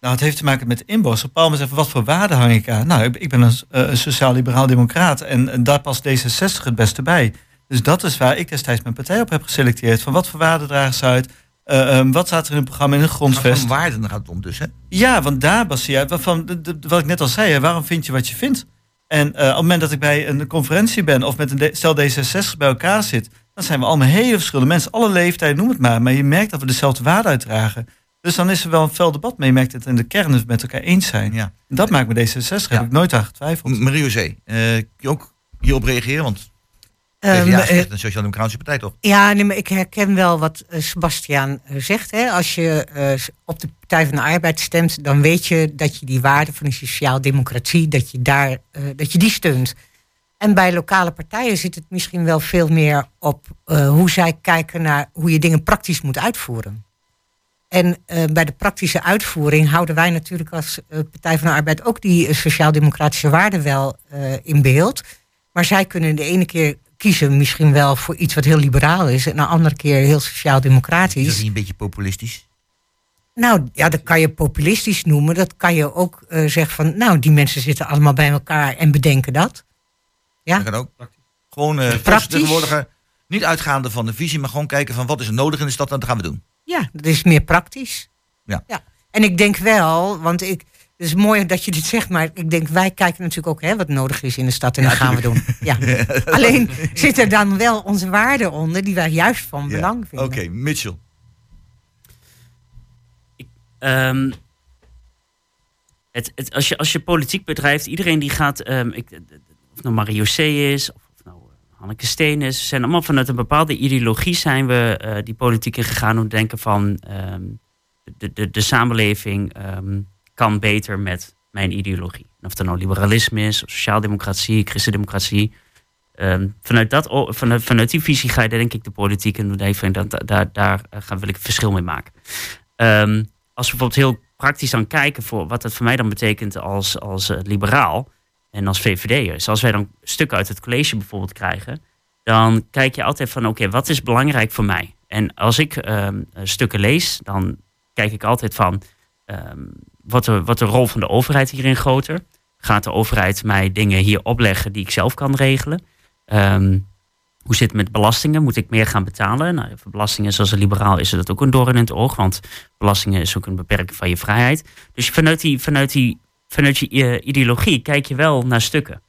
Nou, het heeft te maken met inbos. Op moment even, wat voor waarde hang ik aan? Nou, ik, ben een, eh, een sociaal-liberaal democraat en, en daar past D66 het beste bij. Dus dat is waar ik destijds mijn partij op heb geselecteerd. Van wat voor waarden dragen ze uit? Eh, ehm, wat staat er in het programma in een Maar grondvest? van waarden gaat het om dus, hè? Ja, want daar baseer je uit. Van, de- de- wat ik net al zei, hè, waarom vind je wat je vindt? En eh, op het moment dat ik bij een conferentie ben of met een D- stel D66 bij elkaar zit, dan zijn we allemaal hele verschillende mensen, alle leeftijden, noem het maar. Maar je merkt dat we dezelfde waarden uitdragen. Dus dan is er wel een fel debat, maar je merkt dat in de kern het met elkaar eens zijn. Ja. En dat maakt me D66, heb ik nooit aan getwijfeld. Marie José, eh, kun je ook hierop reageren? Want Is eh, echt een sociaal-democratische partij, toch? Ja, nee, maar ik herken wel wat eh, Sebastiaan eh, zegt. Hè. Als je eh, op de Partij van de Arbeid stemt, dan weet je dat je die waarden van de sociaal-democratie, dat je, daar, dat je die steunt. En bij lokale partijen zit het misschien wel veel meer op hoe zij kijken naar hoe je dingen praktisch moet uitvoeren. En bij de praktische uitvoering houden wij natuurlijk als Partij van de Arbeid ook die sociaal-democratische waarden wel in beeld. Maar zij kunnen de ene keer kiezen misschien wel voor iets wat heel liberaal is en de andere keer heel Is dat sociaal-democratisch. niet een beetje populistisch? Nou ja, dat kan je populistisch noemen. Dat kan je ook eh, zeggen van, nou, die mensen zitten allemaal bij elkaar en bedenken dat. Ja. Dat kan ook. Gewoon eh Praktisch. vertegenwoordiger, niet uitgaande van de visie, maar gewoon kijken van wat is er nodig in de stad en dat gaan we doen. Ja, dat is meer praktisch. Ja. ja. En ik denk wel, want ik, het is mooi dat je dit zegt, maar ik denk wij kijken natuurlijk ook hè, wat nodig is in de stad en Ja, dat gaan we doen. Ja. Alleen zitten dan wel onze waarden onder die wij juist van Ja. belang vinden. Oké, Mitchell. Ehm, het, het, als, je, als je politiek bedrijft, iedereen die gaat, ehm, ik, of nou Mario C. is, of, of nou eh, Hanneke Steen is, zijn allemaal vanuit een bepaalde ideologie zijn we eh, die politiek ingegaan om te denken van, ehm, de, de, de samenleving ehm, kan beter met mijn ideologie. Of het nou liberalisme is, sociaaldemocratie, christendemocratie. Ehm, vanuit, dat, vanuit, vanuit die visie ga je denk ik de politiek en dat, daar, daar gaan, wil ik verschil mee maken. Ehm, als we bijvoorbeeld heel praktisch dan kijken voor wat het voor mij dan betekent als, als uh, liberaal en als VVD'er. Als wij dan stukken uit het college bijvoorbeeld krijgen, dan kijk je altijd van oké, wat is belangrijk voor mij? En als ik ehm, stukken lees, dan kijk ik altijd van wat, de, wat de rol van de overheid hierin groter? Gaat de overheid mij dingen hier opleggen die ik zelf kan regelen? Ehm, hoe zit het met belastingen? Moet ik meer gaan betalen? Nou, voor belastingen, zoals een liberaal, is dat ook een doorn in het oog. Want belastingen is ook een beperking van je vrijheid. Dus vanuit die, vanuit die, vanuit je eh, ideologie kijk je wel naar stukken.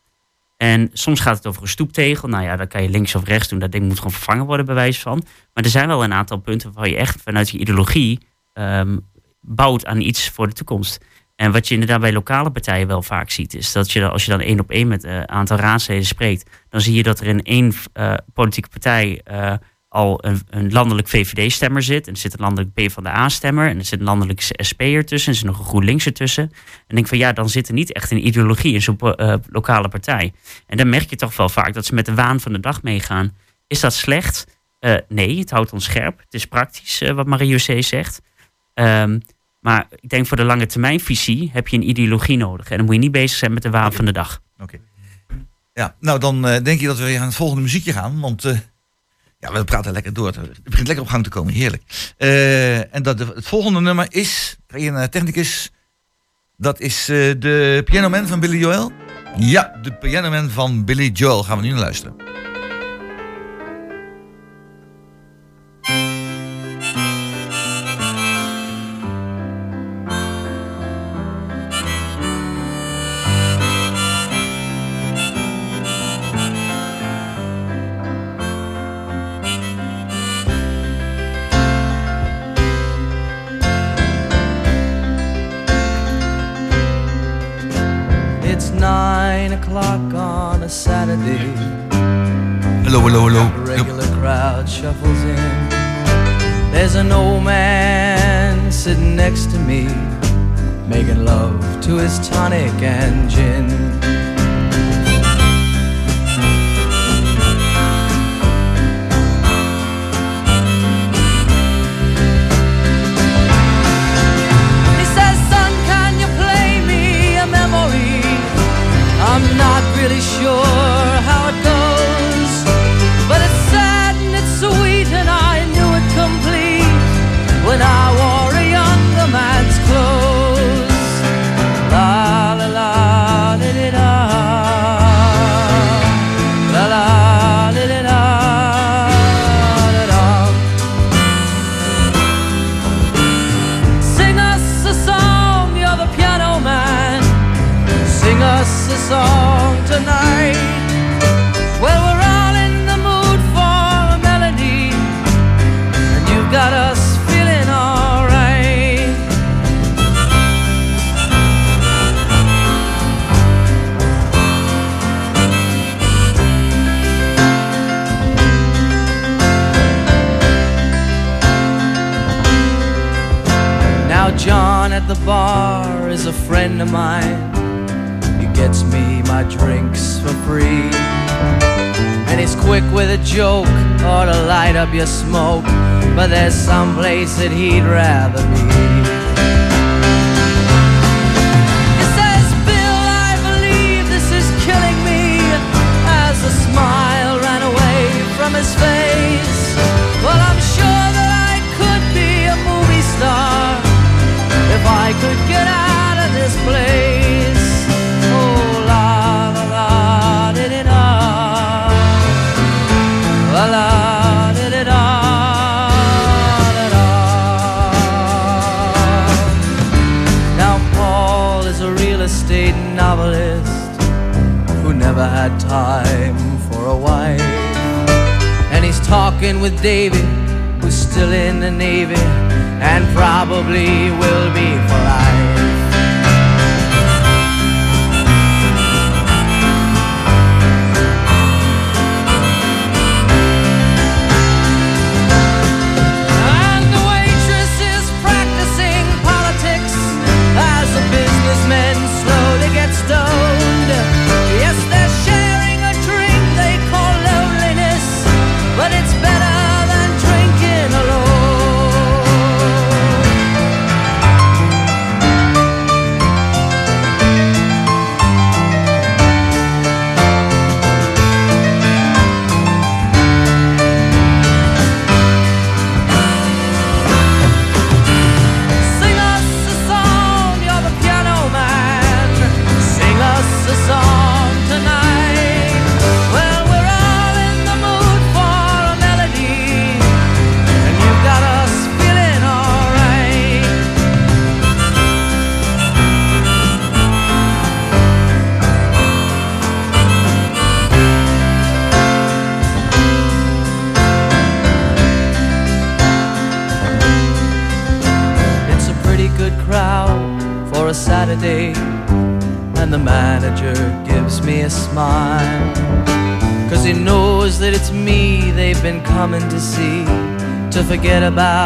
En soms gaat het over een stoeptegel. Nou ja, dan kan je links of rechts doen. Dat ding moet gewoon vervangen worden, bij wijze van. Maar er zijn wel een aantal punten waar je echt vanuit je ideologie um, bouwt aan iets voor de toekomst. En wat je inderdaad bij lokale partijen wel vaak ziet, is dat je als je dan één op één met een aantal raadsleden spreekt, dan zie je dat er in één uh, politieke partij uh, al een, landelijk VVD-stemmer zit. En er zit een landelijk PvdA-stemmer. En er zit een landelijk SP tussen. En er zit nog een GroenLinks ertussen. En denk van ja, dan zit er niet echt een ideologie in zo'n lokale partij. En dan merk je toch wel vaak dat ze met de waan van de dag meegaan. Is dat slecht? nee, het houdt ons scherp. Het is praktisch, wat Marie-José zegt. Um, maar ik denk voor de lange termijn visie heb je een ideologie nodig. En dan moet je niet bezig zijn met de waan van de dag. Oké. Ja, nou dan uh, denk je dat we weer aan het volgende muziekje gaan. Want uh, ja, we praten lekker door. Het begint lekker op gang te komen, heerlijk. Uh, en dat, het volgende nummer is, een technicus, dat is de Pianoman van Billy Joel. Ja, de Pianoman van Billy Joel. Gaan we nu naar luisteren. Hello, hello, regular crowd shuffles in. There's an old man sitting next to me, making love to his tonic and gin. A song tonight. Well, we're all in the mood for a melody, and you've got us feeling alright. Now, John at the bar is a friend of mine gets me my drinks for free. And he's quick with a joke or to light up your smoke, but there's some place that he'd rather be. He says, Bill, I believe this is killing me, as a smile ran away from his face. I'm sure that I could be a movie star if I could with David, who's still in the Navy and probably will be for life. About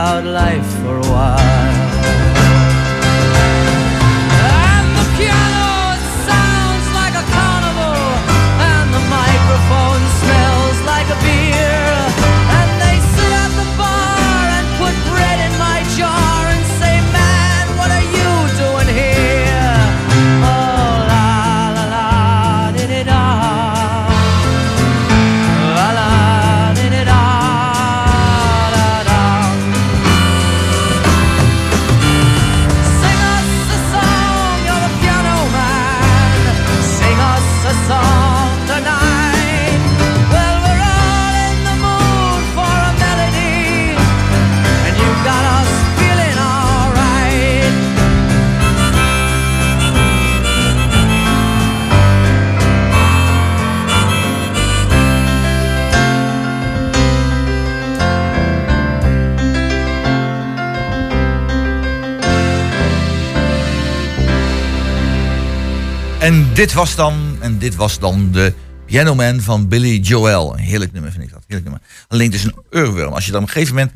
dit was dan, en dit was dan de Piano Man van Billy Joel. Een heerlijk nummer vind ik dat. Heerlijk nummer. Alleen het is een oorworm. Als je dan op een gegeven moment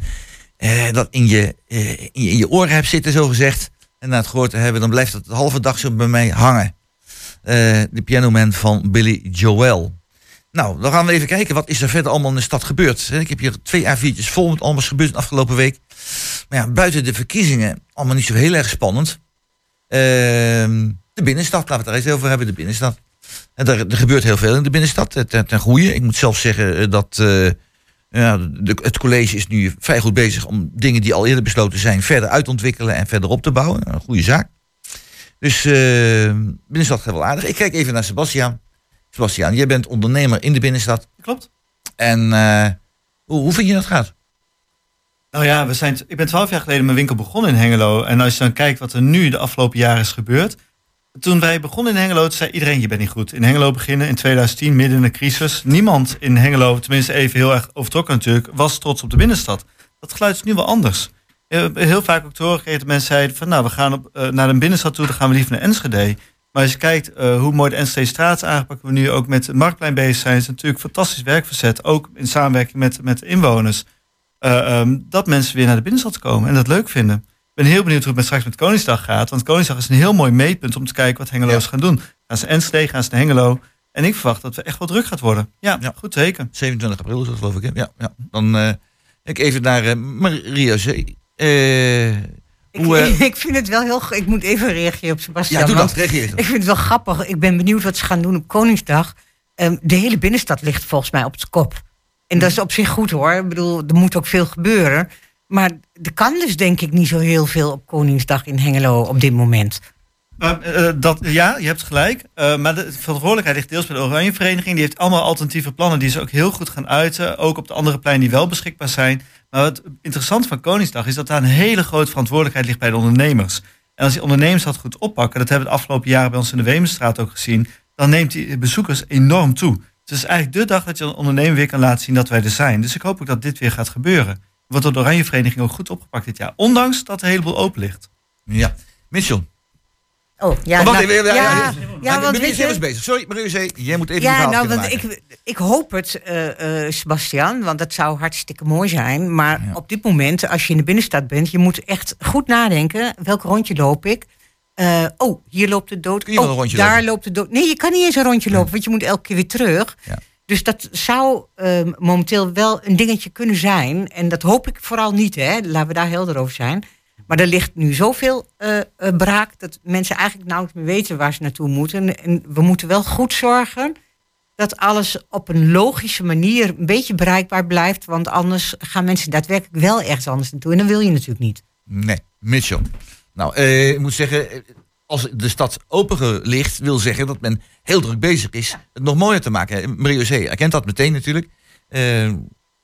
eh, dat in je, eh, in, je, oren hebt zitten, zo gezegd. En na het gehoord te hebben, dan blijft dat de halve dag zo bij mij hangen. Eh, de Piano Man van Billy Joel. Nou, dan gaan we even kijken. Wat is er verder allemaal in de stad gebeurd? Ik heb hier twee A4'tjes vol met allemaal gebeurd de afgelopen week. Maar ja, buiten de verkiezingen, allemaal niet zo heel erg spannend. Ehm, de binnenstad, laten we het daar eens over hebben, de binnenstad. En er, er gebeurt heel veel in de binnenstad, eh, ten, ten goede. Ik moet zelf zeggen eh, dat eh, ja, de, het college is nu vrij goed bezig om dingen die al eerder besloten zijn verder uit te ontwikkelen en verder op te bouwen. Een goede zaak. Dus eh binnenstad gaat wel aardig. Ik kijk even naar Sebastian. Sebastian, jij bent ondernemer in de binnenstad. Klopt. En hoe, hoe vind je dat gaat? Nou ja, we zijn, ik ben twaalf jaar geleden mijn winkel begonnen in Hengelo. En als je dan kijkt wat er nu de afgelopen jaren is gebeurd. Toen wij begonnen in Hengelo, zei iedereen, je bent niet goed. In Hengelo beginnen in 2010, midden in de crisis. Niemand in Hengelo, tenminste even heel erg overtrokken natuurlijk, was trots op de binnenstad. Dat geluid is nu wel anders. Eh, Heel vaak ook te horen gekregen dat mensen zeiden van, nou, we gaan op, eh, naar de binnenstad toe, dan gaan we liever naar Enschede. Maar als je kijkt eh, hoe mooi de Enschede straat aangepakt, we nu ook met het Marktplein bezig zijn, is natuurlijk fantastisch werk verzet. Ook in samenwerking met, met de inwoners. eh, ehm, dat mensen weer naar de binnenstad komen en dat leuk vinden. Ik ben heel benieuwd hoe het met straks met Koningsdag gaat. Want Koningsdag is een heel mooi meetpunt om te kijken wat Hengelo's gaan doen. Gaan ze Enschede, gaan ze naar Hengelo. En ik verwacht dat we echt wel druk gaat worden. Ja, goed teken. 27 april is dat geloof ik. hè? Ja, ja. Dan eh ik even naar eh, Maria Zee. Eh, Ik, hoe, ik vind het wel heel... Ik moet even reageren op Sebastian. Ja, doe dat. Reageer. Ik vind het wel grappig. Ik ben benieuwd wat ze gaan doen op Koningsdag. Ehm, de hele binnenstad ligt volgens mij op het kop. En dat is op zich goed hoor. Ik bedoel, er moet ook veel gebeuren. Maar er kan dus denk ik niet zo heel veel op Koningsdag in Hengelo op dit moment. Maar, eh, dat, ja, je hebt gelijk. Eh, maar de verantwoordelijkheid ligt deels bij de Oranje Vereniging. Die heeft allemaal alternatieve plannen die ze ook heel goed gaan uiten. Ook op de andere pleinen die wel beschikbaar zijn. Maar het interessante van Koningsdag is dat daar een hele grote verantwoordelijkheid ligt bij de ondernemers. En als die ondernemers dat goed oppakken, dat hebben we de afgelopen jaren bij ons in de Wemenstraat ook gezien, dan neemt die bezoekers enorm toe. Het is eigenlijk de dag dat je een ondernemer weer kan laten zien dat wij er zijn. Dus ik hoop ook dat dit weer gaat gebeuren. Wordt door de Oranje Vereniging ook goed opgepakt dit jaar. Ondanks dat een heleboel open ligt. Ja, Mitchell. Oh, ja, Oh, wacht nou, even, ja, ja, ja. ja, Maar want Zee was bezig. Sorry, Zee, jij moet even Ja, nou, want maken. ik, ik hoop het, eh, eh, Sebastian, want dat zou hartstikke mooi zijn. Maar op dit moment, als je in de binnenstad bent, je moet echt goed nadenken. Welk rondje loop ik? Eh, oh, hier loopt de dood. Kun je wel oh, een rondje daar lopen? loopt de dood. Nee, je kan niet eens een rondje lopen, want je moet elke keer weer terug. Dus dat zou ehm, momenteel wel een dingetje kunnen zijn. En dat hoop ik vooral niet, hè. Laten we daar helder over zijn. Maar er ligt nu zoveel eh, braak dat mensen eigenlijk nauwelijks meer weten waar ze naartoe moeten. En we moeten wel goed zorgen dat alles op een logische manier een beetje bereikbaar blijft. Want anders gaan mensen daadwerkelijk wel ergens anders naartoe. En dat wil je natuurlijk niet. Nee, Mitchell. Nou, eh, ik moet zeggen, als de stad open ligt, wil zeggen dat men heel druk bezig is het nog mooier te maken. Mario Zee herkent dat meteen natuurlijk. Eh,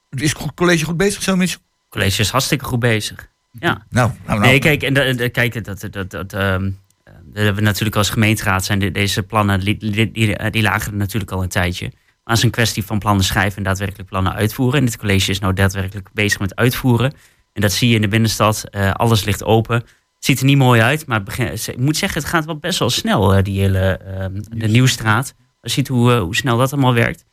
is het college goed bezig zo, Mitchell? Het college is hartstikke goed bezig. Ja. Nou, nou, nou. Nee, kijk, en kijk dat, dat, dat, ehm, eh, dat we natuurlijk als gemeenteraad zijn de- deze plannen, die, die, die, die lagen er natuurlijk al een tijdje. Maar het is een kwestie van plannen schrijven en daadwerkelijk plannen uitvoeren. En dit college is nou daadwerkelijk bezig met uitvoeren. En dat zie je in de binnenstad. Eh, alles ligt open. Ziet er niet mooi uit, maar begin- ik moet zeggen, het gaat wel best wel snel, eh, die hele ehm, de Nieuwstraat. Je ziet hoe, eh, hoe snel dat allemaal werkt.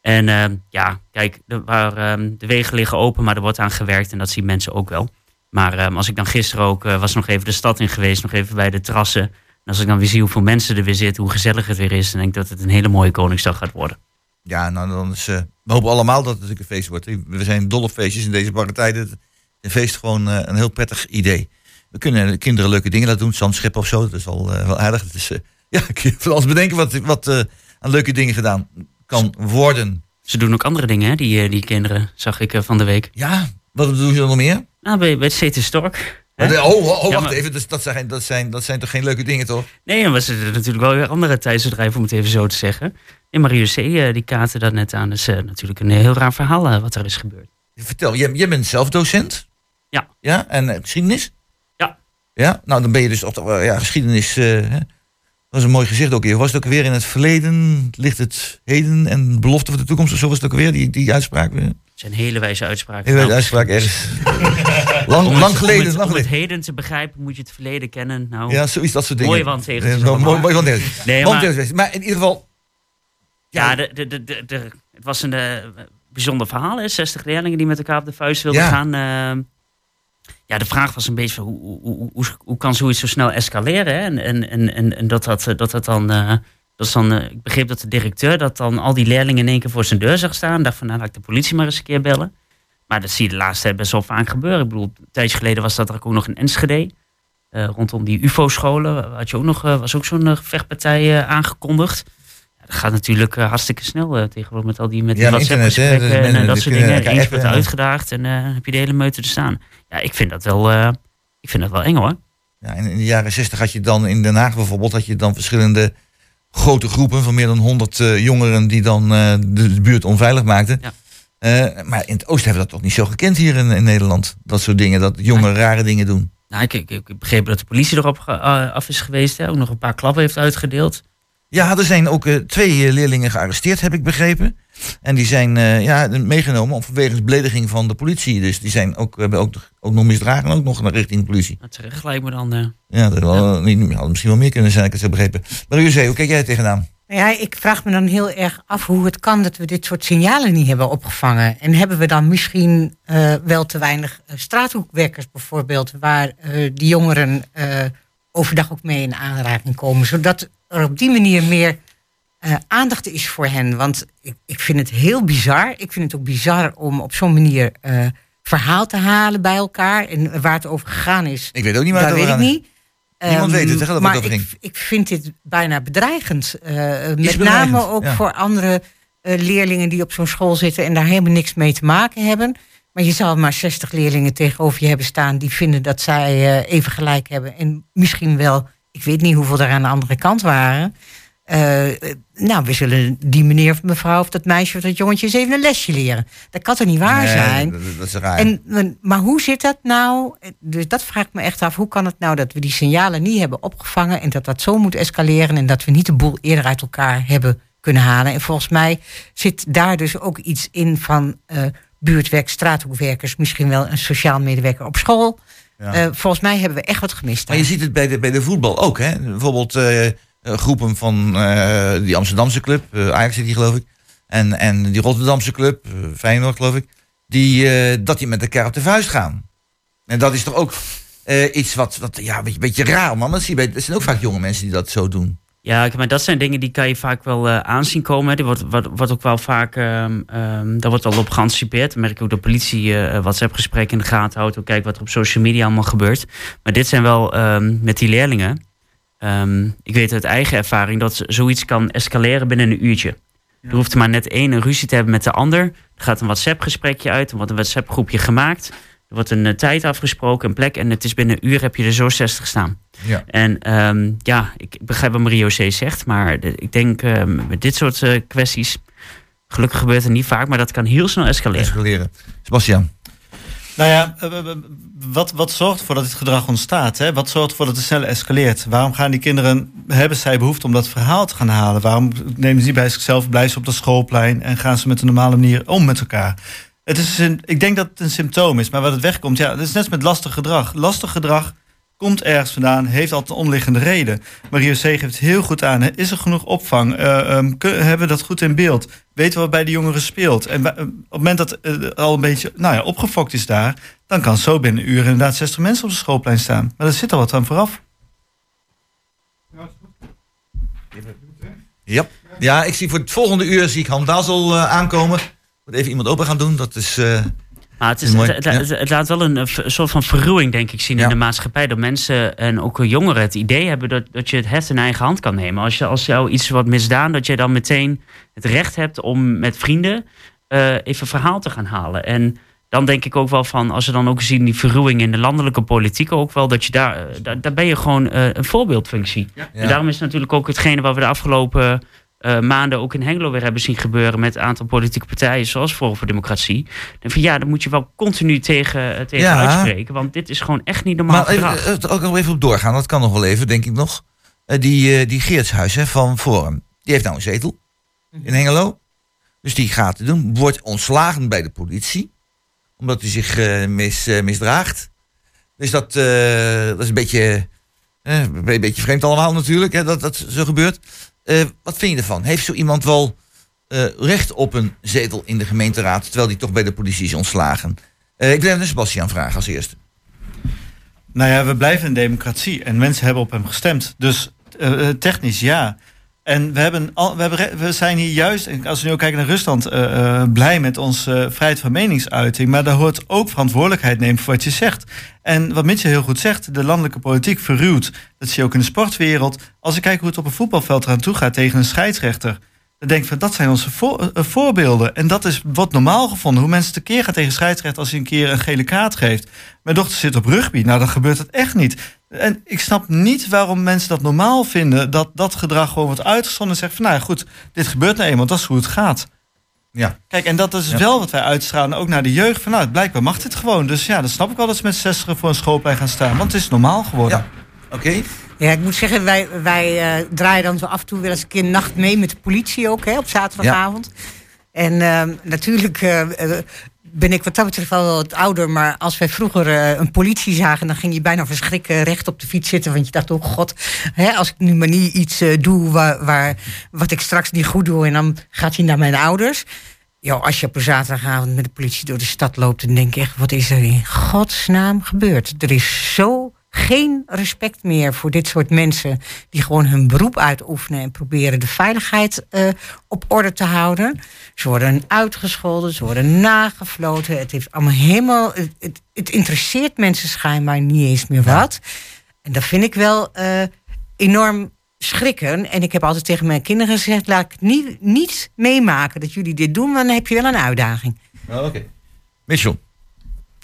En ehm, ja, kijk, de, waar, ehm, de wegen liggen open, maar er wordt aan gewerkt en dat zien mensen ook wel. Maar als ik dan gisteren ook eh, was nog even de stad in geweest, nog even bij de terrassen. En als ik dan weer zie hoeveel mensen er weer zitten, hoe gezellig het weer is, dan denk ik dat het een hele mooie Koningsdag gaat worden. Ja, nou dan is, we hopen allemaal dat het natuurlijk een feest wordt. We zijn dol op feestjes in deze barre tijden. Een feest gewoon een heel prettig idee. We kunnen de kinderen leuke dingen laten doen. Zandschip of zo, dat is al eh, wel aardig. Is, eh, ja, kun je van alles bedenken wat, wat eh, aan leuke dingen gedaan kan worden. Ze doen ook andere dingen, hè, die, die kinderen, zag ik van de week. Ja, wat doen ze dan nog meer? Nou, bij, bij het CT Stork. hè? Oh, oh, oh, Ja, wacht maar- even, dus dat, zijn, dat, zijn, dat zijn toch geen leuke dingen, toch? Nee, dan was er natuurlijk wel weer andere tijdsbedrijven, om het even zo te zeggen. En Marie C. die kaarten dat net aan. Dus eh, natuurlijk een heel raar verhaal wat er is gebeurd. Vertel, jij, jij bent zelf docent? Ja. Ja, en eh, geschiedenis? Ja. Nou dan ben je dus op de, eh, ja, geschiedenis. eh, dat is een mooi gezicht ook weer. Was het ook weer in het verleden, ligt het heden en belofte voor de toekomst of zo was het ook weer, die, die uitspraak? weer? Het zijn hele wijze uitspraken. Hele Nou, uitspraak ergens. lang, om het- lang geleden. Om het, lang om het heden te begrijpen moet je het verleden kennen. Nou, Ja, zoiets, dat soort dingen. Wandtegeltjes mooi, allemaal. mooi wandtegeltjes. Nee, maar, Maar in ieder geval, ja, de, de, de, de, de- het was een eh, bijzonder verhaal. Hè? 60 leerlingen die met elkaar op de vuist wilden Ja. gaan. eh, ja, de vraag was een beetje van hoe, hoe, hoe, hoe, kan zoiets zo snel escaleren? Hè? En, en, en, en, dat, dat, dat dat dan... eh, dat dan, eh, ik begreep dat de directeur dat dan al die leerlingen in één keer voor zijn deur zag staan. Dacht van, nou, laat ik de politie maar eens een keer bellen. Maar dat zie je de laatste tijd best wel vaak gebeuren. Ik bedoel, een tijdje geleden was dat er ook nog in Enschede. Eh, rondom die UFO-scholen had je ook nog, eh, was ook zo'n eh, vechtpartij eh, aangekondigd. Dat gaat natuurlijk eh, hartstikke snel eh, tegenwoordig met al die, met die Ja, internet, WhatsApp-gesprekken dus en eh, dat soort dingen. Eens wordt uitgedaagd en heb je de hele meute te staan. Ja, ik vind dat wel, ik vind dat wel eng hoor. Ja, in, in de jaren 60 had je dan in Den Haag bijvoorbeeld had je dan verschillende grote groepen van meer dan 100 eh, jongeren die dan de, de buurt onveilig maakten. Ja. Maar in het oosten hebben we dat toch niet zo gekend hier in, in Nederland. Dat soort dingen, dat jongeren rare dingen doen. Nou, ik, ik, ik begreep dat de politie erop af is geweest. Hè, ook nog een paar klappen heeft uitgedeeld. Ja, er zijn ook eh, twee eh, leerlingen gearresteerd, heb ik begrepen. En die zijn eh, ja, meegenomen vanwege belediging van de politie. Dus die zijn ook, hebben ook, ook nog misdragen, ook nog naar richting de politie. Maar terecht lijkt me dan. eh, Ja, dat wel, niet, had misschien wel meer kunnen zijn, ik het zo begrepen. Maar José, hoe kijk jij tegenaan? Ja, ik vraag me dan heel erg af hoe het kan dat we dit soort signalen niet hebben opgevangen. En hebben we dan misschien eh, wel te weinig straathoekwerkers bijvoorbeeld, waar eh, die jongeren eh, overdag ook mee in aanraking komen, zodat er op die manier meer eh, aandacht is voor hen. Want ik, ik vind het heel bizar. Ik vind het ook bizar om op zo'n manier eh, verhaal te halen bij elkaar. En waar het over gegaan is, Ik weet ook niet waar dat het weet ik over niet. Niemand Ehm, weet het, hè, maar over ik, ik vind dit bijna bedreigend. Eh, met bedreigend, name ook ja. voor andere leerlingen die op zo'n school zitten en daar helemaal niks mee te maken hebben. Maar je zal maar 60 leerlingen tegenover je hebben staan die vinden dat zij even gelijk hebben. En misschien wel, ik weet niet hoeveel er aan de andere kant waren. Eh, nou, we zullen die meneer of mevrouw of dat meisje of dat jongetje eens even een lesje leren. Dat kan toch niet waar Nee, zijn? Dat, dat is raar. En, maar hoe zit dat nou? Dus dat vraag ik me echt af. Hoe kan het nou dat we die signalen niet hebben opgevangen en dat dat zo moet escaleren en dat we niet de boel eerder uit elkaar hebben kunnen halen? En volgens mij zit daar dus ook iets in van eh, buurtwerk, straathoekwerkers, misschien wel een sociaal medewerker op school. Ja. Eh, volgens mij hebben we echt wat gemist. Maar je ziet het bij de, bij de voetbal ook. Hè? Bijvoorbeeld eh, groepen van eh, die Amsterdamse club, Ajax hier geloof ik. En, en die Rotterdamse club, Feyenoord geloof ik. Die, dat die met elkaar op de vuist gaan. En dat is toch ook iets wat, wat ja, een beetje, beetje raar. Maar dat, zie je bij, er zijn ook vaak jonge mensen die dat zo doen. Ja, kijk, maar dat zijn dingen die kan je vaak wel eh, aanzien komen. hè. Die wordt, wordt, wordt ook wel vaak, ehm, daar wordt al op geanticipeerd. Dan merk ik ook dat de politie eh WhatsApp-gesprekken in de gaten houdt. Ook kijkt wat er op social media allemaal gebeurt. Maar dit zijn wel ehm, met die leerlingen. ik weet uit eigen ervaring dat zoiets kan escaleren binnen een uurtje. Er hoeft er maar net één een ruzie te hebben met de ander. Er gaat een WhatsApp-gesprekje uit, er wordt een WhatsApp-groepje gemaakt. Er wordt een eh, tijd afgesproken, een plek. En het is binnen een uur heb je er zo 60 staan. Ja. En ehm, ja, ik begrijp wat Mario C. zegt. Maar de- ik denk ehm, met dit soort eh, kwesties... Gelukkig gebeurt het niet vaak, maar dat kan heel snel escaleren. Escaleren. Sebastian. Nou ja, eh, wat, wat zorgt ervoor dat dit gedrag ontstaat? Hè? Wat zorgt ervoor dat het snel escaleert? Waarom gaan die kinderen, hebben zij behoefte om dat verhaal te gaan halen? Waarom nemen ze niet bij zichzelf, blijven ze op dat schoolplein en gaan ze met een normale manier om met elkaar? Het is een, ik denk dat het een symptoom is, maar wat het wegkomt, ja, het is net met lastig gedrag. Lastig gedrag komt ergens vandaan, heeft altijd een onderliggende reden. Mario C. geeft het heel goed aan. Is er genoeg opvang? Eh, ehm, hebben we dat goed in beeld? Weten we wat bij de jongeren speelt? En bij- eh, op het moment dat het al een beetje nou ja, opgefokt is daar... dan kan zo binnen een uur inderdaad 60 mensen op het schoolplein staan. Maar er zit al wat aan vooraf. Ja. ja, ik zie voor het volgende uur zie ik Han Dazel eh, aankomen. Moet even iemand open gaan doen. Dat is. eh, Maar het, is, het, het- het- het laat wel een, eh, v- soort van verruwing, denk ik, zien in de maatschappij. Dat mensen en ook jongeren het idee hebben dat, dat je het heft in eigen hand kan nemen. Als, je, als jou iets wordt misdaan, dat je dan meteen het recht hebt om met vrienden eh, even verhaal te gaan halen. En dan denk ik ook wel van, als we dan ook zien die verruwing in de landelijke politiek ook wel, dat je daar, daar, daar ben je gewoon een voorbeeldfunctie. En daarom is natuurlijk ook hetgene wat we de afgelopen eh, maanden ook in Hengelo weer hebben zien gebeuren met een aantal politieke partijen, zoals Forum voor Democratie. Dan van ja, daar moet je wel continu tegen, eh, tegen Ja. uitspreken, want dit is gewoon echt niet normaal maar even, eh, ook nog even op doorgaan. Dat kan nog wel even, denk ik nog. Die, eh, die Geertshuis hè, van Forum. Die heeft nou een zetel in Hengelo. Dus die gaat het doen. Wordt ontslagen bij de politie. Omdat hij zich mis, misdraagt. Dus dat, dat is een beetje, een beetje vreemd allemaal natuurlijk. Hè, dat dat zo gebeurt. Eh, wat vind je ervan? Heeft zo iemand wel eh, recht op een zetel in de gemeenteraad... terwijl die toch bij de politie is ontslagen? Eh, ik wil even Sebastian vragen als eerste. Nou ja, we blijven een democratie en mensen hebben op hem gestemd. Dus technisch ja. En we, hebben we, hebben, we zijn hier juist, als we nu ook kijken naar Rusland, eh, eh, blij met onze eh, vrijheid van meningsuiting. Maar daar hoort ook verantwoordelijkheid nemen voor wat je zegt. En wat Mitchell heel goed zegt, de landelijke politiek verruwt. Dat zie je ook in de sportwereld. Als ik kijk hoe het op een voetbalveld eraan toe gaat tegen een scheidsrechter. Dan denk ik van dat zijn onze voor- eh, voorbeelden. En dat is wat normaal gevonden. Hoe mensen tekeer gaan tegen scheidsrechter als hij een keer een gele kaart geeft. Mijn dochter zit op rugby. Nou, dan gebeurt het echt niet. En ik snap niet waarom mensen dat normaal vinden. Dat dat gedrag gewoon wordt uitgezonden. En zeggen van nou ja, goed, dit gebeurt nou eenmaal. Dat is hoe het gaat. Ja. Kijk, en dat is Ja. wel wat wij uitstralen. Ook naar de jeugd. Van nou, blijkbaar mag dit gewoon. Dus ja, dan snap ik wel dat ze met 60 voor een schoolplein gaan staan. Want het is normaal geworden. Oké. Ja, ik moet zeggen, wij, wij eh, draaien dan zo af en toe wel eens een keer nacht mee met de politie ook, hè, op zaterdagavond. En ehm, natuurlijk eh, eh, ben ik wat dat betreft wel wat ouder, maar als wij vroeger een politie zagen, dan ging je bijna verschrikken recht op de fiets zitten. Want je dacht, oh god, hè, als ik nu maar niet iets doe waar, waar, wat ik straks niet goed doe, en dan gaat hij naar mijn ouders. Ja, als je op een zaterdagavond met de politie door de stad loopt, dan denk ik echt, wat is er in godsnaam gebeurd? Er is zo geen respect meer voor dit soort mensen die gewoon hun beroep uitoefenen en proberen de veiligheid eh, op orde te houden. Ze worden uitgescholden, ze worden nagefloten. Het heeft allemaal helemaal. Het, het, het interesseert mensen schijnbaar niet eens meer wat. En dat vind ik wel eh, enorm schrikken. En ik heb altijd tegen mijn kinderen gezegd: laat ik niet, niet meemaken dat jullie dit doen, want dan heb je wel een uitdaging. Oh, Oké. Mitchell,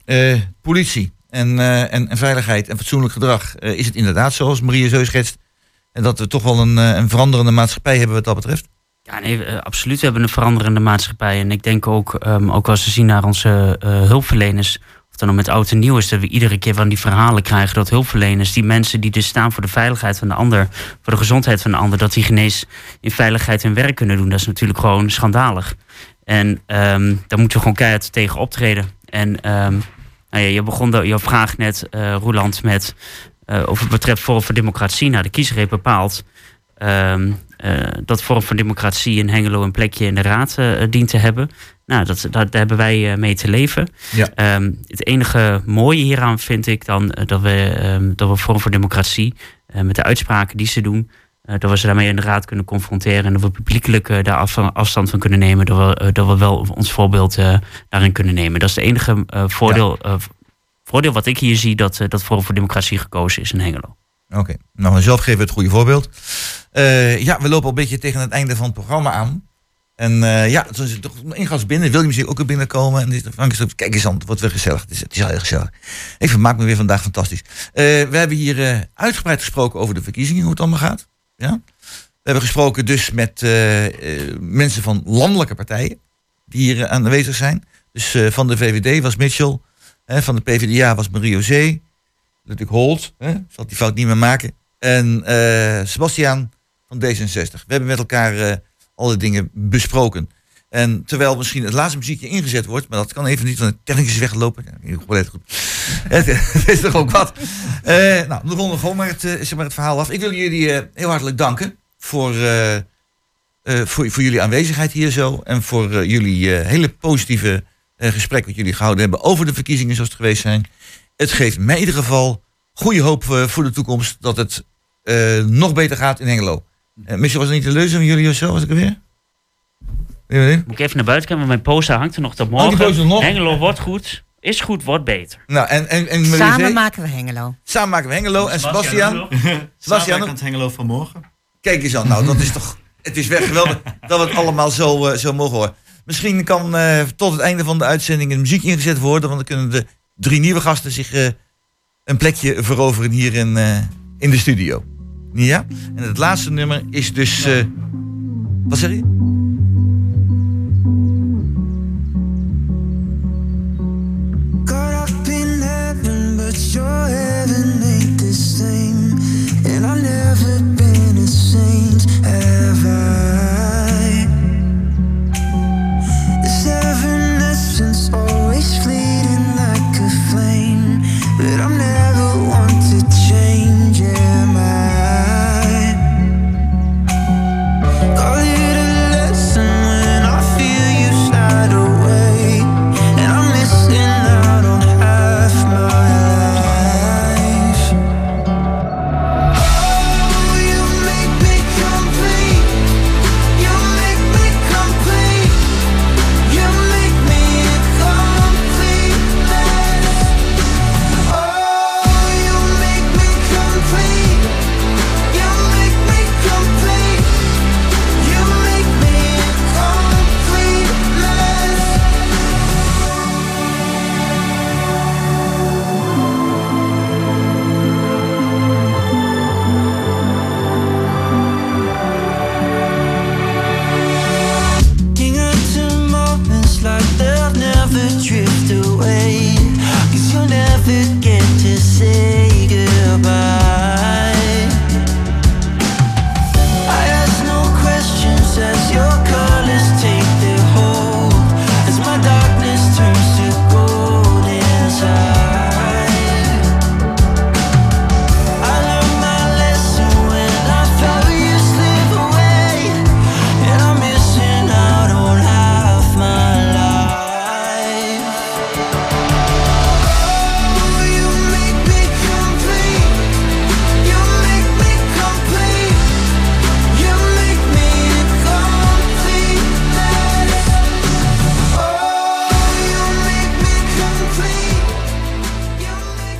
eh, politie en, eh, en, en veiligheid en fatsoenlijk gedrag. eh, is het inderdaad zoals Maria Zeus schetst? En dat we toch wel een, eh, een veranderende maatschappij hebben wat dat betreft? Ja, nee, absoluut. We hebben een veranderende maatschappij. En ik denk ook, ehm, ook als we zien naar onze hulpverleners, of dan nog met oud en nieuw is, dat we iedere keer van die verhalen krijgen dat hulpverleners, die mensen die dus staan voor de veiligheid van de ander, voor de gezondheid van de ander, dat die genees in veiligheid hun werk kunnen doen. Dat is natuurlijk gewoon schandalig. En ehm, daar moeten we gewoon keihard tegen optreden. En ehm, nou ja, je begon de, je vraag net, eh Roeland, met eh, over het betreft Forum voor Democratie. Nou, de kiezer heeft bepaald ehm, eh, dat Forum voor Democratie in Hengelo een plekje in de raad dient te hebben. Nou, dat, dat, daar hebben wij mee te leven. Ja. Ehm, het enige mooie hieraan vind ik dan dat, we, ehm, dat we Forum voor Democratie met de uitspraken die ze doen, eh, dat we ze daarmee in de raad kunnen confronteren en dat we publiekelijk eh, daar af, afstand van kunnen nemen, dat we, dat we wel ons voorbeeld eh, daarin kunnen nemen. Dat is het enige voordeel, voordeel wat ik hier zie, dat, dat Forum voor Democratie gekozen is in Hengelo. Oké, nou zelf geven we het goede voorbeeld. Ja, we lopen al een beetje tegen het einde van het programma aan. En ja, toen zit toch gast binnen. Wil je misschien ook weer binnenkomen? En Frank is kijk eens aan, het wordt weer gezellig. Het is, het is al heel gezellig. Ik vermaak me weer vandaag fantastisch. We hebben hier uitgebreid gesproken over de verkiezingen, hoe het allemaal gaat. Ja? We hebben gesproken dus met eh, eh, mensen van landelijke partijen die hier aanwezig zijn. Dus eh, van de VVD was Mitchell, hè, van de PvdA was Mario Zee, natuurlijk Holt, hè, zal die fout niet meer maken. En Sebastiaan van D66. We hebben met elkaar alle dingen besproken. En terwijl misschien het laatste muziekje ingezet wordt, maar dat kan even niet, want de techniek is weggelopen. Ja, goed. het, is toch ook wat. Eh, nou, dan ronden we gewoon maar het, eh, zeg maar het verhaal af. Ik wil jullie eh, heel hartelijk danken voor, voor, voor jullie aanwezigheid hier zo. En voor jullie hele positieve gesprek wat jullie gehouden hebben over de verkiezingen zoals het geweest zijn. Het geeft mij in ieder geval goede hoop voor de toekomst dat het nog beter gaat in Hengelo. Uh, misschien was het niet de leuze van jullie of zo, was ik er weer? Moet ik even naar buiten kijken, want mijn poster hangt er nog tot morgen. Oh, die poster nog? Hengelo wordt goed, is goed, wordt beter. Nou, en, en, en Samen Zee? maken we Hengelo. Samen maken we Hengelo. En Sebastian? Sebastian? het Hengelo van morgen. Kijk eens aan. Nou, dat is toch... Het is weg geweldig dat we het allemaal zo, eh, zo mogen horen. Misschien kan eh, tot het einde van de uitzending een muziek ingezet worden. Want dan kunnen de drie nieuwe gasten zich eh, een plekje veroveren hier in, eh, in de studio. Ja? En het laatste nummer is dus... eh, wat zeg je? Your heaven ain't the same. And I've never been a saint, have I?